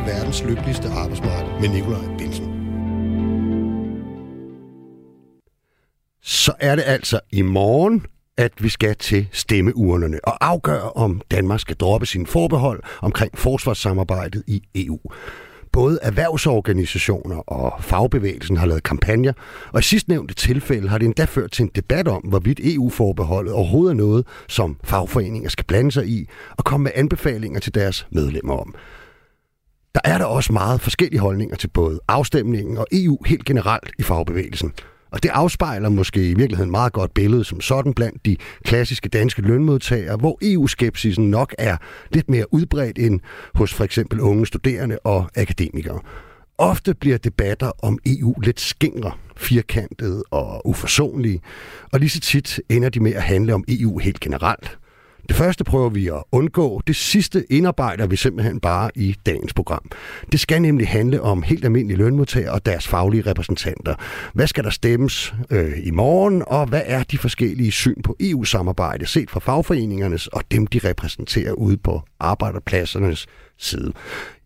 til verdens lykkeligste arbejdsmarked med Nikolaj Bilsen. Så er det altså i morgen, at vi skal til stemmeurnerne og afgøre, om Danmark skal droppe sin forbehold omkring forsvarssamarbejdet i EU. Både erhvervsorganisationer og fagbevægelsen har lavet kampagner, og i sidstnævnte tilfælde har det endda ført til en debat om, hvorvidt EU-forbeholdet overhovedet er noget, som fagforeninger skal blande sig i og komme med anbefalinger til deres medlemmer om. Der er der også meget forskellige holdninger til både afstemningen og EU helt generelt i fagbevægelsen. Og det afspejler måske i virkeligheden meget godt billede som sådan blandt de klassiske danske lønmodtagere, hvor EU-skepsisen nok er lidt mere udbredt end hos for eksempel unge studerende og akademikere. Ofte bliver debatter om EU lidt skingre, firkantede og uforsonlige, og lige så tit ender de med at handle om EU helt generelt. Det første prøver vi at undgå. Det sidste indarbejder vi simpelthen bare i dagens program. Det skal nemlig handle om helt almindelige lønmodtagere og deres faglige repræsentanter. Hvad skal der stemmes øh, i morgen, og hvad er de forskellige syn på EU-samarbejde set fra fagforeningernes og dem, de repræsenterer ude på arbejderpladsernes side.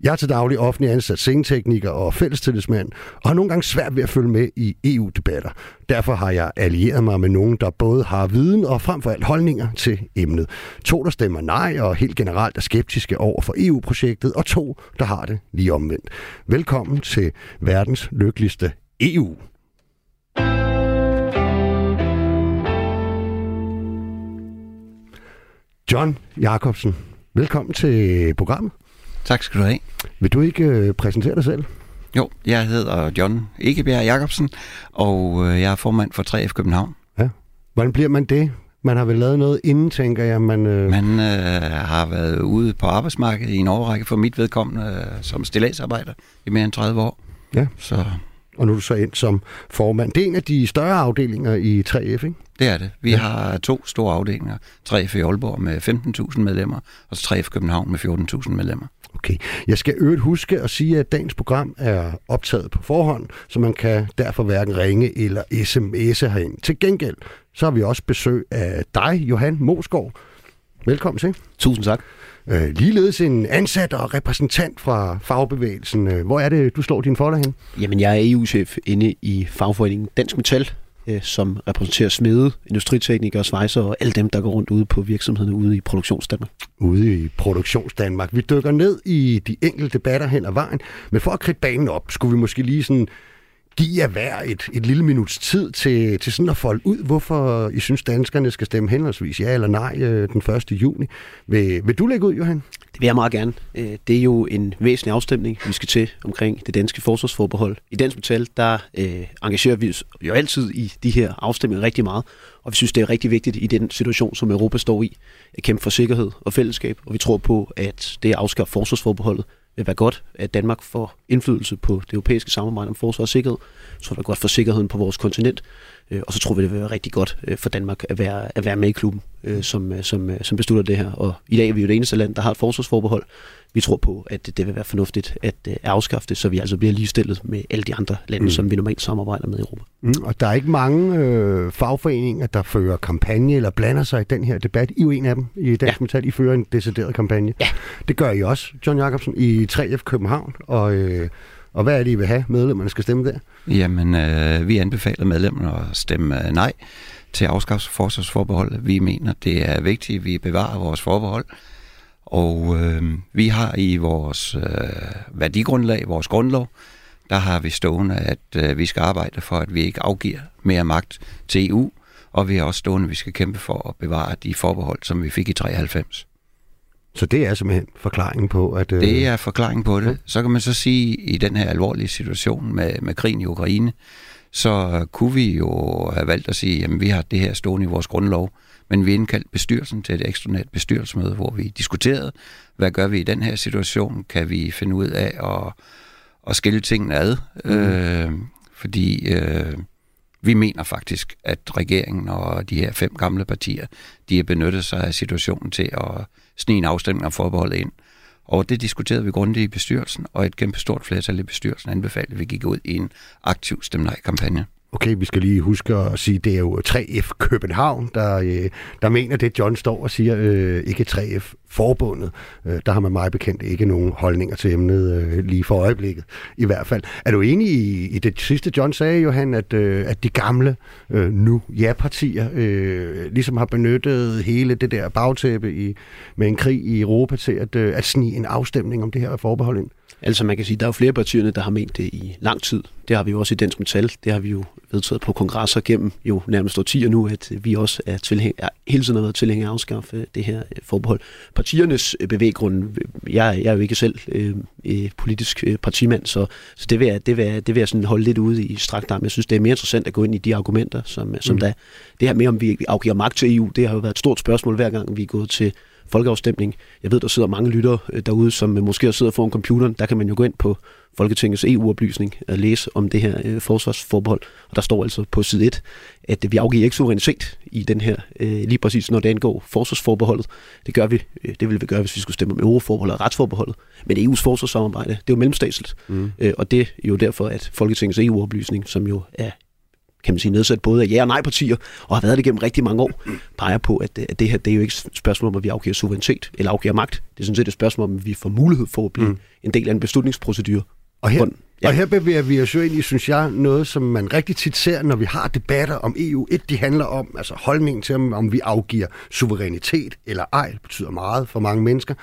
Jeg er til daglig offentlig ansat scenetekniker og fællestillidsmand, og har nogle gange svært ved at følge med i EU-debatter. Derfor har jeg allieret mig med nogen, der både har viden og frem for alt holdninger til emnet. To, der stemmer nej og helt generelt er skeptiske over for EU-projektet, og to, der har det lige omvendt. Velkommen til verdens lykkeligste EU. John Jacobsen, velkommen til programmet. Tak skal du have. Vil du ikke øh, præsentere dig selv? Jo, jeg hedder John Ikebjerg Jacobsen, og øh, jeg er formand for 3F København. Ja. Hvordan bliver man det? Man har vel lavet noget inden, tænker jeg. Man, øh... man øh, har været ude på arbejdsmarkedet i en overrække for mit vedkommende øh, som stilladsarbejder i mere end 30 år. Ja. Så og nu er du så ind som formand. Det er en af de større afdelinger i 3F, ikke? Det er det. Vi ja. har to store afdelinger. 3F i Aalborg med 15.000 medlemmer, og 3F København med 14.000 medlemmer. Okay. Jeg skal øvrigt huske at sige, at dagens program er optaget på forhånd, så man kan derfor hverken ringe eller sms'e herind. Til gengæld, så har vi også besøg af dig, Johan Mosgaard. Velkommen til. Tusind tak. Øh, ligeledes en ansat og repræsentant fra fagbevægelsen. Øh, hvor er det, du slår din folder hen? Jamen, jeg er EU-chef inde i fagforeningen Dansk Metal, øh, som repræsenterer smede, industriteknikere, svejser og alle dem, der går rundt ude på virksomhederne ude i Produktionsdanmark. Ude i Produktionsdanmark. Vi dykker ned i de enkelte debatter hen ad vejen, men for at kridte banen op, skulle vi måske lige sådan give jer hver et, et lille minuts tid til, til sådan at folde ud, hvorfor I synes, danskerne skal stemme henholdsvis ja eller nej øh, den 1. juni. Vil, vil du lægge ud, Johan? Det vil jeg meget gerne. Øh, det er jo en væsentlig afstemning, vi skal til omkring det danske forsvarsforbehold. I Dansk Metal, der øh, engagerer vi os jo altid i de her afstemninger rigtig meget, og vi synes, det er rigtig vigtigt i den situation, som Europa står i, at kæmpe for sikkerhed og fællesskab, og vi tror på, at det at afskaffe forsvarsforbeholdet vil være godt, at Danmark får indflydelse på det europæiske samarbejde om forsvar og sikkerhed. Så er det godt for sikkerheden på vores kontinent. Øh, og så tror vi, det vil være rigtig godt øh, for Danmark at være, at være med i klubben, øh, som, som, som beslutter det her. Og i dag er vi jo det eneste land, der har et forsvarsforbehold. Vi tror på, at det vil være fornuftigt at afskaffe det, så vi altså bliver ligestillet med alle de andre lande, mm. som vi normalt samarbejder med i Europa. Mm, og der er ikke mange øh, fagforeninger, der fører kampagne eller blander sig i den her debat. I er jo en af dem i Dansk ja. Metal. I fører en decideret kampagne. Ja. Det gør I også, John Jacobsen, i 3F København. Og, øh, og hvad er det, I vil have, medlemmerne skal stemme der? Jamen, øh, vi anbefaler medlemmerne at stemme øh, nej til afskaffelse forsvarsforbehold. Vi mener, det er vigtigt, at vi bevarer vores forbehold. Og øh, vi har i vores øh, værdigrundlag, vores grundlov, der har vi stående, at øh, vi skal arbejde for, at vi ikke afgiver mere magt til EU, og vi har også stående, at vi skal kæmpe for at bevare de forbehold, som vi fik i 93. Så det er simpelthen forklaringen på, at... Øh... Det er forklaringen på det. Så kan man så sige, i den her alvorlige situation med, med krigen i Ukraine, så kunne vi jo have valgt at sige, at vi har det her stående i vores grundlov, men vi indkaldte bestyrelsen til et ekstraordinært bestyrelsesmøde, hvor vi diskuterede, hvad gør vi i den her situation? Kan vi finde ud af at, at skille tingene ad? Mm. Øh, fordi øh, vi mener faktisk, at regeringen og de her fem gamle partier, de har benyttet sig af situationen til at snige en afstemning om forbeholdet ind. Og det diskuterede vi grundigt i bestyrelsen, og et kæmpe stort flertal i bestyrelsen anbefalede, at vi gik ud i en aktiv stemnej-kampagne. Okay, vi skal lige huske at sige, det er jo 3F København, der, øh, der mener det, John står og siger, øh, ikke 3F Forbundet. Øh, der har man meget bekendt ikke nogen holdninger til emnet øh, lige for øjeblikket, i hvert fald. Er du enig i, i det sidste, John sagde, Johan, at, øh, at de gamle øh, nu ja-partier øh, ligesom har benyttet hele det der bagtæppe i, med en krig i Europa til at, øh, at snige en afstemning om det her forbehold ind? Altså man kan sige, der er jo flere partierne, der har ment det i lang tid. Det har vi jo også i Dansk Metal. Det har vi jo vedtaget på kongresser gennem jo nærmest årtier nu, at vi også er, tilhæng, er hele tiden har været tilhængere af at afskaffe det her øh, forbehold. Partiernes øh, bevæggrund, jeg, jeg er jo ikke selv øh, øh, politisk øh, partimand, så, så det, vil jeg, det, vil jeg, det vil jeg sådan holde lidt ude i strakt arm. Jeg synes, det er mere interessant at gå ind i de argumenter, som, som mm. der Det her med, om vi afgiver magt til EU, det har jo været et stort spørgsmål hver gang, vi er gået til folkeafstemning. Jeg ved, der sidder mange lyttere øh, derude, som måske sidder foran computeren. Der kan man jo gå ind på Folketingets EU-oplysning og læse om det her øh, forsvarsforbehold. Og der står altså på side 1, at vi afgiver ikke suverænitet i den her, øh, lige præcis når det angår forsvarsforbeholdet. Det gør vi, øh, det ville vi gøre, hvis vi skulle stemme om euroforbeholdet og retsforbeholdet. Men EU's forsvarssamarbejde, det er jo mellemstatsligt. Mm. Øh, og det er jo derfor, at Folketingets EU-oplysning, som jo er kan man sige, nedsat både af ja- og nej-partier, og har været det gennem rigtig mange år, peger på, at, at det her det er jo ikke et spørgsmål om, at vi afgiver suverænitet eller afgiver magt. Det er sådan set et spørgsmål om, at vi får mulighed for at blive mm. en del af en beslutningsprocedur. Og her, Ja. Og her bevæger vi os jo ind i, synes jeg, noget, som man rigtig tit ser, når vi har debatter om EU. Et, de handler om altså holdningen til, om vi afgiver suverænitet eller ej. Det betyder meget for mange mennesker.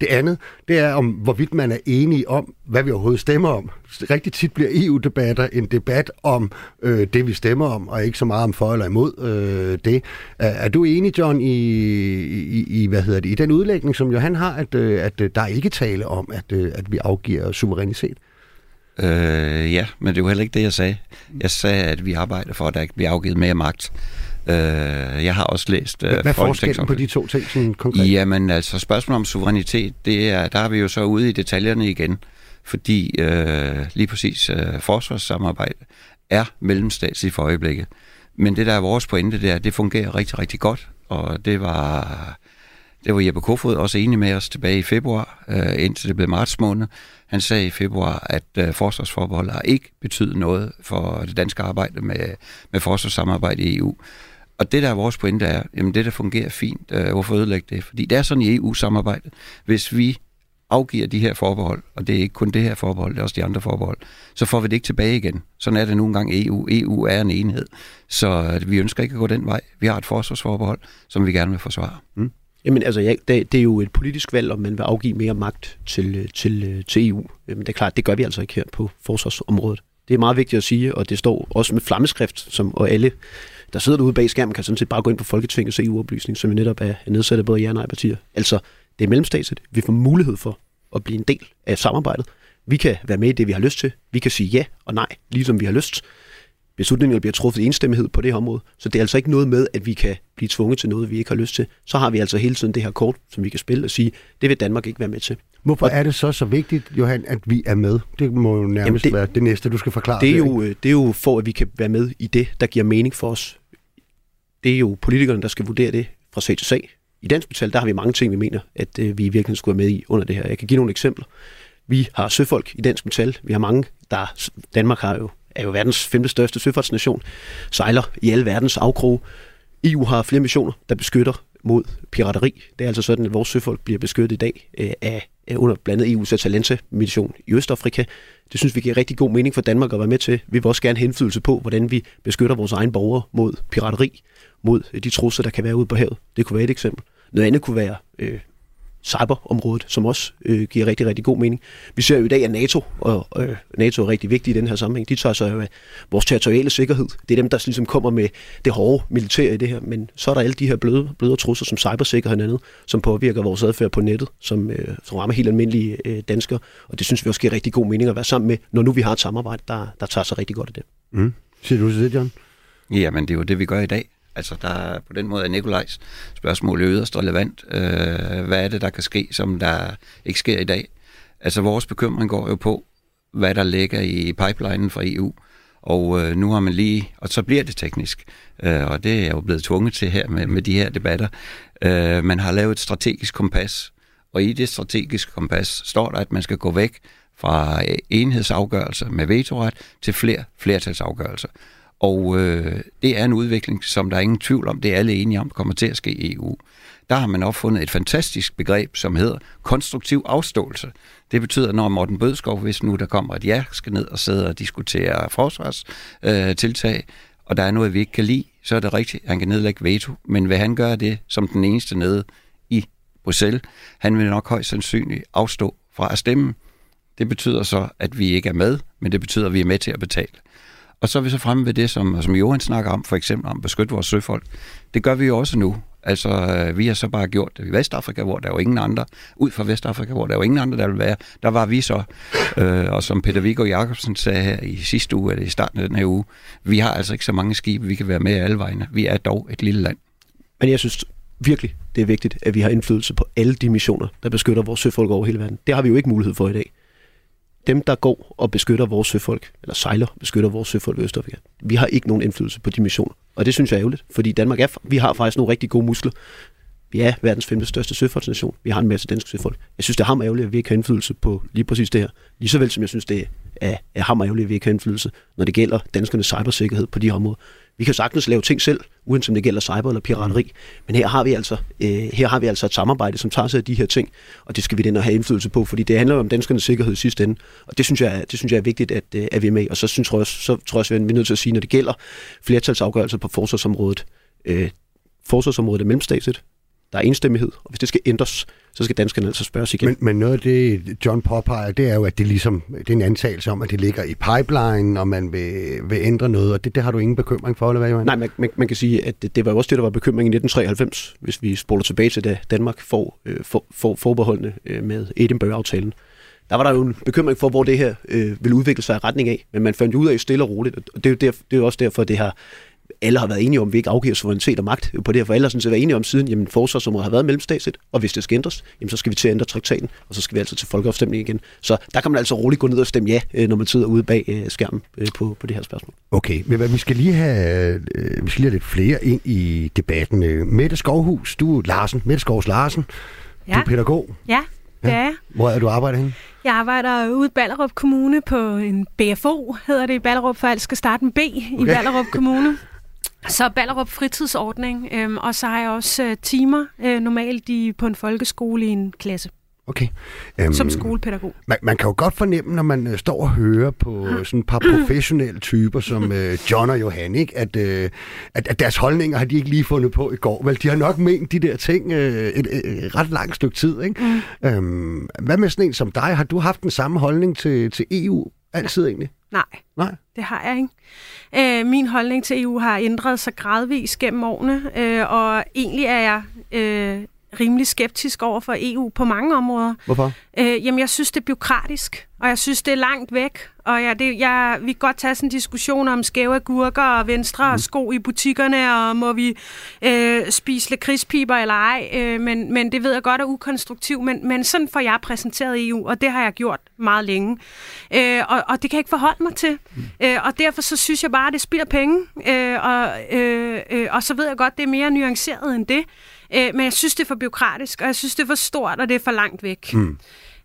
Det andet, det er om, hvorvidt man er enige om, hvad vi overhovedet stemmer om. Rigtig tit bliver EU-debatter en debat om øh, det, vi stemmer om, og ikke så meget om for eller imod øh, det. Er, er du enig, John, i, i, i, hvad hedder det, i den udlægning, som Johan har, at, øh, at øh, der er ikke tale om, at, øh, at vi afgiver suverænitet? Øh, ja, men det var heller ikke det, jeg sagde. Jeg sagde, at vi arbejder for, at der ikke bliver afgivet mere magt. Øh, jeg har også læst... Øh, Hvad er forskellen på de to ting sådan konkret? Jamen altså, spørgsmålet om suverænitet, det er, der er vi jo så ude i detaljerne igen. Fordi øh, lige præcis øh, forsvarssamarbejde er mellemstatsligt for øjeblikket. Men det, der er vores pointe, det er, at det fungerer rigtig, rigtig godt. Og det var, det var Jeppe Kofod også enig med os tilbage i februar, øh, indtil det blev marts måned. Han sagde i februar, at øh, forsvarsforbeholdet har ikke betydet noget for det danske arbejde med, med forsvarssamarbejde i EU. Og det der er vores pointe er, jamen det der fungerer fint, øh, hvorfor ødelægge det? Fordi det er sådan i EU-samarbejdet. Hvis vi afgiver de her forbehold, og det er ikke kun det her forbehold, det er også de andre forbehold, så får vi det ikke tilbage igen. Sådan er det nogle gange EU. EU er en enhed, så øh, vi ønsker ikke at gå den vej. Vi har et forsvarsforbehold, som vi gerne vil forsvare. Mm. Jamen altså, ja, det, det er jo et politisk valg, om man vil afgive mere magt til, øh, til, øh, til EU. Men det er klart, det gør vi altså ikke her på forsvarsområdet. Det er meget vigtigt at sige, og det står også med flammeskrift, som, og alle, der sidder derude bag skærmen, kan sådan set bare gå ind på Folketingets EU-oplysning, som jo netop er nedsat af både jer og nej-partier. Altså, det er mellemstatsligt. Vi får mulighed for at blive en del af samarbejdet. Vi kan være med i det, vi har lyst til. Vi kan sige ja og nej, ligesom vi har lyst beslutninger bliver truffet i enstemmighed på det her område. Så det er altså ikke noget med, at vi kan blive tvunget til noget, vi ikke har lyst til. Så har vi altså hele tiden det her kort, som vi kan spille og sige, det vil Danmark ikke være med til. Hvorfor er det så så vigtigt, Johan, at vi er med? Det må jo nærmest Jamen det, være det næste, du skal forklare. Det er, jo, det er jo for, at vi kan være med i det, der giver mening for os. Det er jo politikerne, der skal vurdere det fra sag til sag. I Dansk Metal, der har vi mange ting, vi mener, at øh, vi virkelig skulle være med i under det her. Jeg kan give nogle eksempler. Vi har søfolk i Dansk Metal. Vi har mange, der... Danmark har jo er jo verdens femte største søfartsnation, sejler i alle verdens afkroge. EU har flere missioner, der beskytter mod pirateri. Det er altså sådan, at vores søfolk bliver beskyttet i dag øh, af, øh, under blandt andet EU's Atalanta-mission i Østafrika. Det synes vi giver rigtig god mening for Danmark at være med til. Vi vil også gerne have indflydelse på, hvordan vi beskytter vores egne borgere mod pirateri, mod øh, de trusler, der kan være ude på havet. Det kunne være et eksempel. Noget andet kunne være øh, cyberområdet, som også øh, giver rigtig, rigtig god mening. Vi ser jo i dag, at NATO, og øh, NATO er rigtig vigtig i den her sammenhæng, de tager sig af vores territoriale sikkerhed. Det er dem, der ligesom kommer med det hårde militær i det her, men så er der alle de her bløde, bløde trusler som cybersikkerhed og andet, som påvirker vores adfærd på nettet, som, øh, som rammer helt almindelige øh, danskere, og det synes vi også giver rigtig god mening at være sammen med, når nu vi har et samarbejde, der, der tager sig rigtig godt af det. Mm. Siger du til det, John? Jamen, det er jo det, vi gør i dag. Altså, der på den måde er Nikolajs spørgsmål yderst relevant. Øh, hvad er det, der kan ske, som der ikke sker i dag? Altså, vores bekymring går jo på, hvad der ligger i pipelinen fra EU. Og øh, nu har man lige, og så bliver det teknisk, øh, og det er jo blevet tvunget til her med, med de her debatter. Øh, man har lavet et strategisk kompas, og i det strategiske kompas står der, at man skal gå væk fra enhedsafgørelser med vetoret til flere flertalsafgørelser. Og øh, det er en udvikling, som der er ingen tvivl om, det er alle enige om, kommer til at ske i EU. Der har man opfundet et fantastisk begreb, som hedder konstruktiv afståelse. Det betyder, når Morten Bødskov, hvis nu der kommer et ja, skal ned og sidde og diskutere forsvarstiltag, øh, og der er noget, vi ikke kan lide, så er det rigtigt, han kan nedlægge veto. Men vil han gøre det som den eneste nede i Bruxelles, han vil nok højst sandsynligt afstå fra at stemme. Det betyder så, at vi ikke er med, men det betyder, at vi er med til at betale. Og så er vi så fremme ved det, som, som Johan snakker om, for eksempel om at beskytte vores søfolk. Det gør vi jo også nu. Altså, øh, vi har så bare gjort det i Vestafrika, hvor der er jo ingen andre, ud fra Vestafrika, hvor der er jo ingen andre, der vil være. Der var vi så, øh, og som Peter Viggo Jacobsen sagde her i sidste uge, eller i starten af den her uge, vi har altså ikke så mange skibe, vi kan være med alle vegne. Vi er dog et lille land. Men jeg synes virkelig, det er vigtigt, at vi har indflydelse på alle de missioner, der beskytter vores søfolk over hele verden. Det har vi jo ikke mulighed for i dag dem, der går og beskytter vores søfolk, eller sejler beskytter vores søfolk i Østafrika, vi har ikke nogen indflydelse på de missioner. Og det synes jeg er ærgerligt, fordi Danmark er, vi har faktisk nogle rigtig gode muskler. Vi er verdens femte største søfartsnation. Vi har en masse danske søfolk. Jeg synes, det er ham ærgerligt, at vi ikke har indflydelse på lige præcis det her. Lige så vel som jeg synes, det er, er ham ærgerligt, at vi ikke har indflydelse, når det gælder danskernes cybersikkerhed på de områder. Vi kan sagtens lave ting selv, uanset om det gælder cyber eller pirateri. Men her har vi altså, øh, her har vi altså et samarbejde, som tager sig af de her ting, og det skal vi den have indflydelse på, fordi det handler om danskernes sikkerhed i sidste ende. Og det synes jeg, det synes jeg er vigtigt, at, øh, at vi er med. Og så synes jeg også, så tror jeg også, at vi er nødt til at sige, når det gælder flertalsafgørelser på forsvarsområdet, øh, forsvarsområdet er mellemstatsligt, der er enstemmighed, og hvis det skal ændres, så skal danskerne altså spørges igen. Men, men noget af det, John påpeger, det er jo, at det, ligesom, det er en antagelse om, at det ligger i pipeline, og man vil, vil ændre noget, og det, det har du ingen bekymring for, eller hvad, Johan? Nej, man, man, man kan sige, at det, det var også det, der var bekymring i 1993, hvis vi spoler tilbage til, da Danmark får, øh, for, for, forbeholdene øh, med Edinburgh-aftalen. Der var der jo en bekymring for, hvor det her øh, ville udvikle sig i retning af, men man fandt ud af stille og roligt, og det er jo, der, det er jo også derfor, det har alle har været enige om, at vi ikke afgiver suverænitet og magt på det her, for alle har sådan set været enige om siden, jamen forsvarsområdet har været mellemstatsligt, og hvis det skal ændres, jamen så skal vi til at ændre traktaten, og så skal vi altså til folkeafstemning igen. Så der kan man altså roligt gå ned og stemme ja, øh, når man sidder ude bag øh, skærmen øh, på, på det her spørgsmål. Okay, men vi skal lige have, vi skal lige have lidt flere ind i debatten. Mette Skovhus, du er Larsen, Mette Skovs Larsen, ja. du er pædagog. Ja, det er jeg. Hvor er du arbejder henne? Jeg arbejder ude i Ballerup Kommune på en BFO, hedder det i Ballerup, for alt skal starte med B i okay. Ballerup Kommune. Så Ballerup fritidsordning, øhm, og så har jeg også øh, timer øh, normalt i, på en folkeskole i en klasse. Okay. Um, som skolepædagog. Man, man kan jo godt fornemme, når man øh, står og hører på sådan et par professionelle typer som øh, John og Johan, ikke? At, øh, at, at deres holdninger har de ikke lige fundet på i går. Vel, de har nok ment de der ting øh, et, et, et ret langt stykke tid. Ikke? Mm. Um, hvad med sådan en som dig? Har du haft den samme holdning til, til EU altid egentlig? Nej, Nej, det har jeg ikke. Øh, min holdning til EU har ændret sig gradvist gennem årene, øh, og egentlig er jeg øh, rimelig skeptisk over for EU på mange områder. Hvorfor? Øh, jamen, jeg synes, det er byråkratisk, og jeg synes, det er langt væk. Og jeg, det, jeg, vi kan godt tage sådan en diskussion om skæve agurker og venstre mm. sko i butikkerne, og må vi øh, spise lakridspiber eller ej. Øh, men, men det ved jeg godt er ukonstruktivt, men, men sådan får jeg præsenteret EU, og det har jeg gjort meget længe. Øh, og, og det kan jeg ikke forholde mig til. Mm. Øh, og derfor så synes jeg bare, at det spilder penge. Øh, og, øh, øh, og så ved jeg godt, det er mere nuanceret end det. Øh, men jeg synes, det er for byråkratisk, og jeg synes, det er for stort, og det er for langt væk. Mm.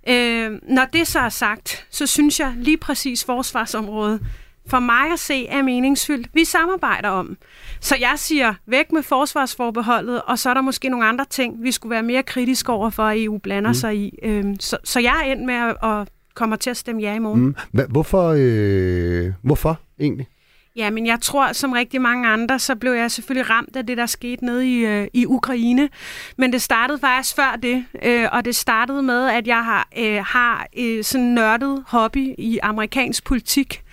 Øh, når det så er sagt, så synes jeg lige præcis forsvarsområdet, for mig at se, er meningsfyldt. Vi samarbejder om. Så jeg siger, væk med forsvarsforbeholdet, og så er der måske nogle andre ting, vi skulle være mere kritiske over for, at EU blander mm. sig i. Øh, så, så jeg er endt med at, at kommer til at stemme ja i morgen. Mm. Hvorfor, øh, hvorfor egentlig? Ja, men jeg tror, som rigtig mange andre, så blev jeg selvfølgelig ramt af det, der skete nede i, øh, i Ukraine. Men det startede faktisk før det, øh, og det startede med, at jeg har, øh, har øh, sådan nørdet hobby i amerikansk politik.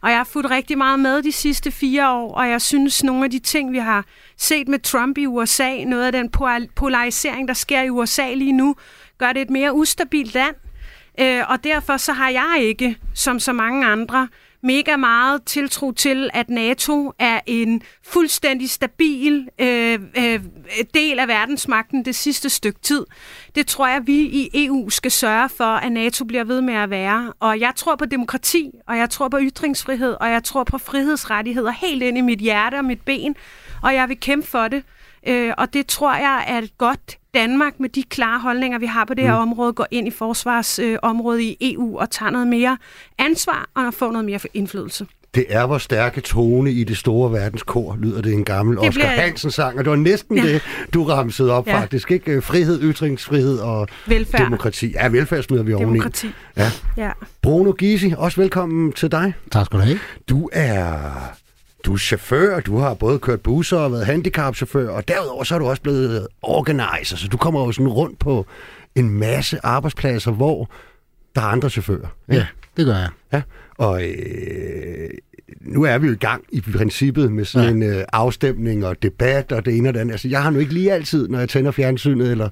Og jeg har fulgt rigtig meget med de sidste fire år, og jeg synes, nogle af de ting, vi har set med Trump i USA, noget af den polarisering, der sker i USA lige nu, gør det et mere ustabilt land. Øh, og derfor så har jeg ikke, som så mange andre, mega meget tiltro til, at NATO er en fuldstændig stabil øh, øh, del af verdensmagten det sidste stykke tid. Det tror jeg, vi i EU skal sørge for, at NATO bliver ved med at være. Og jeg tror på demokrati, og jeg tror på ytringsfrihed, og jeg tror på frihedsrettigheder helt ind i mit hjerte og mit ben, og jeg vil kæmpe for det. Øh, og det tror jeg er et godt Danmark med de klare holdninger, vi har på det her mm. område, går ind i forsvarsområdet øh, i EU og tager noget mere ansvar og får noget mere indflydelse. Det er vores stærke tone i det store verdenskor, lyder det en gammel det Oscar bliver... Hansen-sang, og det var næsten ja. det, du ramsede op ja. faktisk, ikke? Frihed, ytringsfrihed og Velfærd. demokrati. Ja, velfærd smider vi oveni. Demokrati. Ja. ja. Bruno Gysi, også velkommen til dig. Tak skal du have. Du er du er chauffør, du har både kørt busser og været handicapchauffør, og derudover så er du også blevet organizer, så du kommer jo sådan rundt på en masse arbejdspladser, hvor der er andre chauffører. Ja, ja det gør jeg. Ja, og øh, nu er vi jo i gang i princippet med sådan ja. en øh, afstemning og debat og det ene og det andet. Altså, jeg har nu ikke lige altid, når jeg tænder fjernsynet eller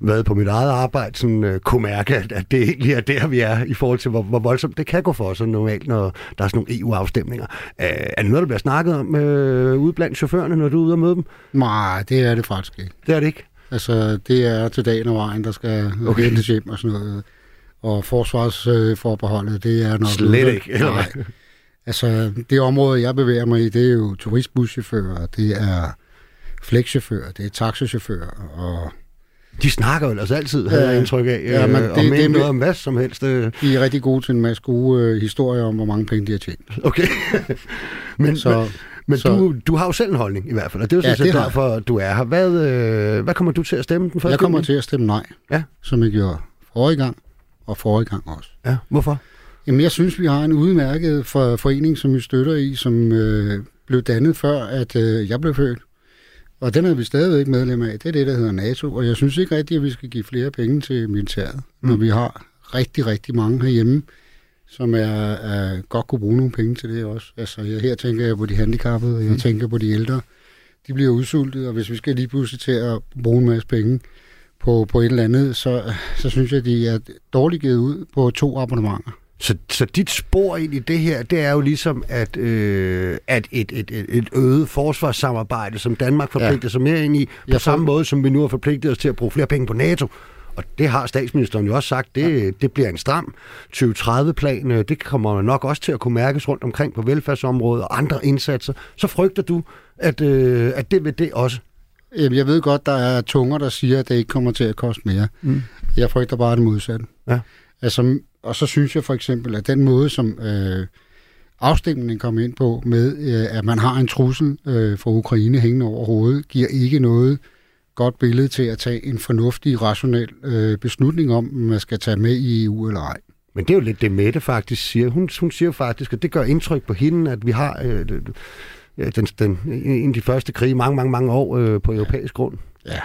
været på mit eget arbejde, sådan, øh, kunne mærke, at, at det egentlig er der, vi er i forhold til, hvor, hvor voldsomt det kan gå for os normalt, når der er sådan nogle EU-afstemninger. Øh, er det noget, der bliver snakket om øh, ude blandt chaufførerne, når du er ude og møde dem? Nej, det er det faktisk ikke. Det er det ikke? Altså, det er til dagen og vejen, der skal okay. hentes hjem og sådan noget. Og forsvarsforbeholdet, det er nok... Slet ikke, eller. Altså, det område, jeg bevæger mig i, det er jo turistbuschauffører, det er flexchauffører, det er taxichauffører, og de snakker jo altså altid, havde jeg indtryk af, ja, men det, og det, det, noget om hvad som helst. Øh. De er rigtig gode til en masse gode øh, historier om, hvor mange penge de har tjent. Okay. men så, men så, du, du har jo selv en holdning i hvert fald, og det er jo ja, sådan derfor, du er her. Hvad, øh, hvad kommer du til at stemme den første Jeg kommer til at stemme nej, ja. som jeg gjorde forrige gang, og forrige gang også. Ja, hvorfor? Jamen, jeg synes, vi har en udmærket for, forening, som vi støtter i, som øh, blev dannet før, at øh, jeg blev født. Og den er vi stadigvæk medlem af. Det er det, der hedder NATO. Og jeg synes ikke rigtigt, at vi skal give flere penge til militæret, mm. når vi har rigtig, rigtig mange herhjemme, som er, er godt kunne bruge nogle penge til det også. Altså, jeg, her tænker jeg på de handicappede, jeg mm. tænker på de ældre. De bliver udsultet, og hvis vi skal lige pludselig til at bruge en masse penge på, på et eller andet, så, så synes jeg, de er dårligt givet ud på to abonnementer. Så, så dit spor ind i det her, det er jo ligesom, at, øh, at et, et, et, et øget forsvarssamarbejde, som Danmark forpligter ja. sig mere ind i, på Jeg samme måde som vi nu har forpligtet os til at bruge flere penge på NATO. Og det har statsministeren jo også sagt, det, ja. det bliver en stram 2030-plan. Øh, det kommer nok også til at kunne mærkes rundt omkring på velfærdsområdet og andre indsatser. Så frygter du, at, øh, at det vil det også? Jeg ved godt, der er tunger, der siger, at det ikke kommer til at koste mere. Mm. Jeg frygter bare det modsatte. Ja. Altså, og så synes jeg for eksempel, at den måde, som øh, afstemningen kom ind på, med øh, at man har en trussel øh, fra Ukraine hængende over hovedet, giver ikke noget godt billede til at tage en fornuftig, rationel øh, beslutning om, om man skal tage med i EU eller ej. Men det er jo lidt det, Mette faktisk siger. Hun, hun siger faktisk, at det gør indtryk på hende, at vi har øh, den, den, en af de første krige mange, mange, mange år øh, på europæisk grund. Ja,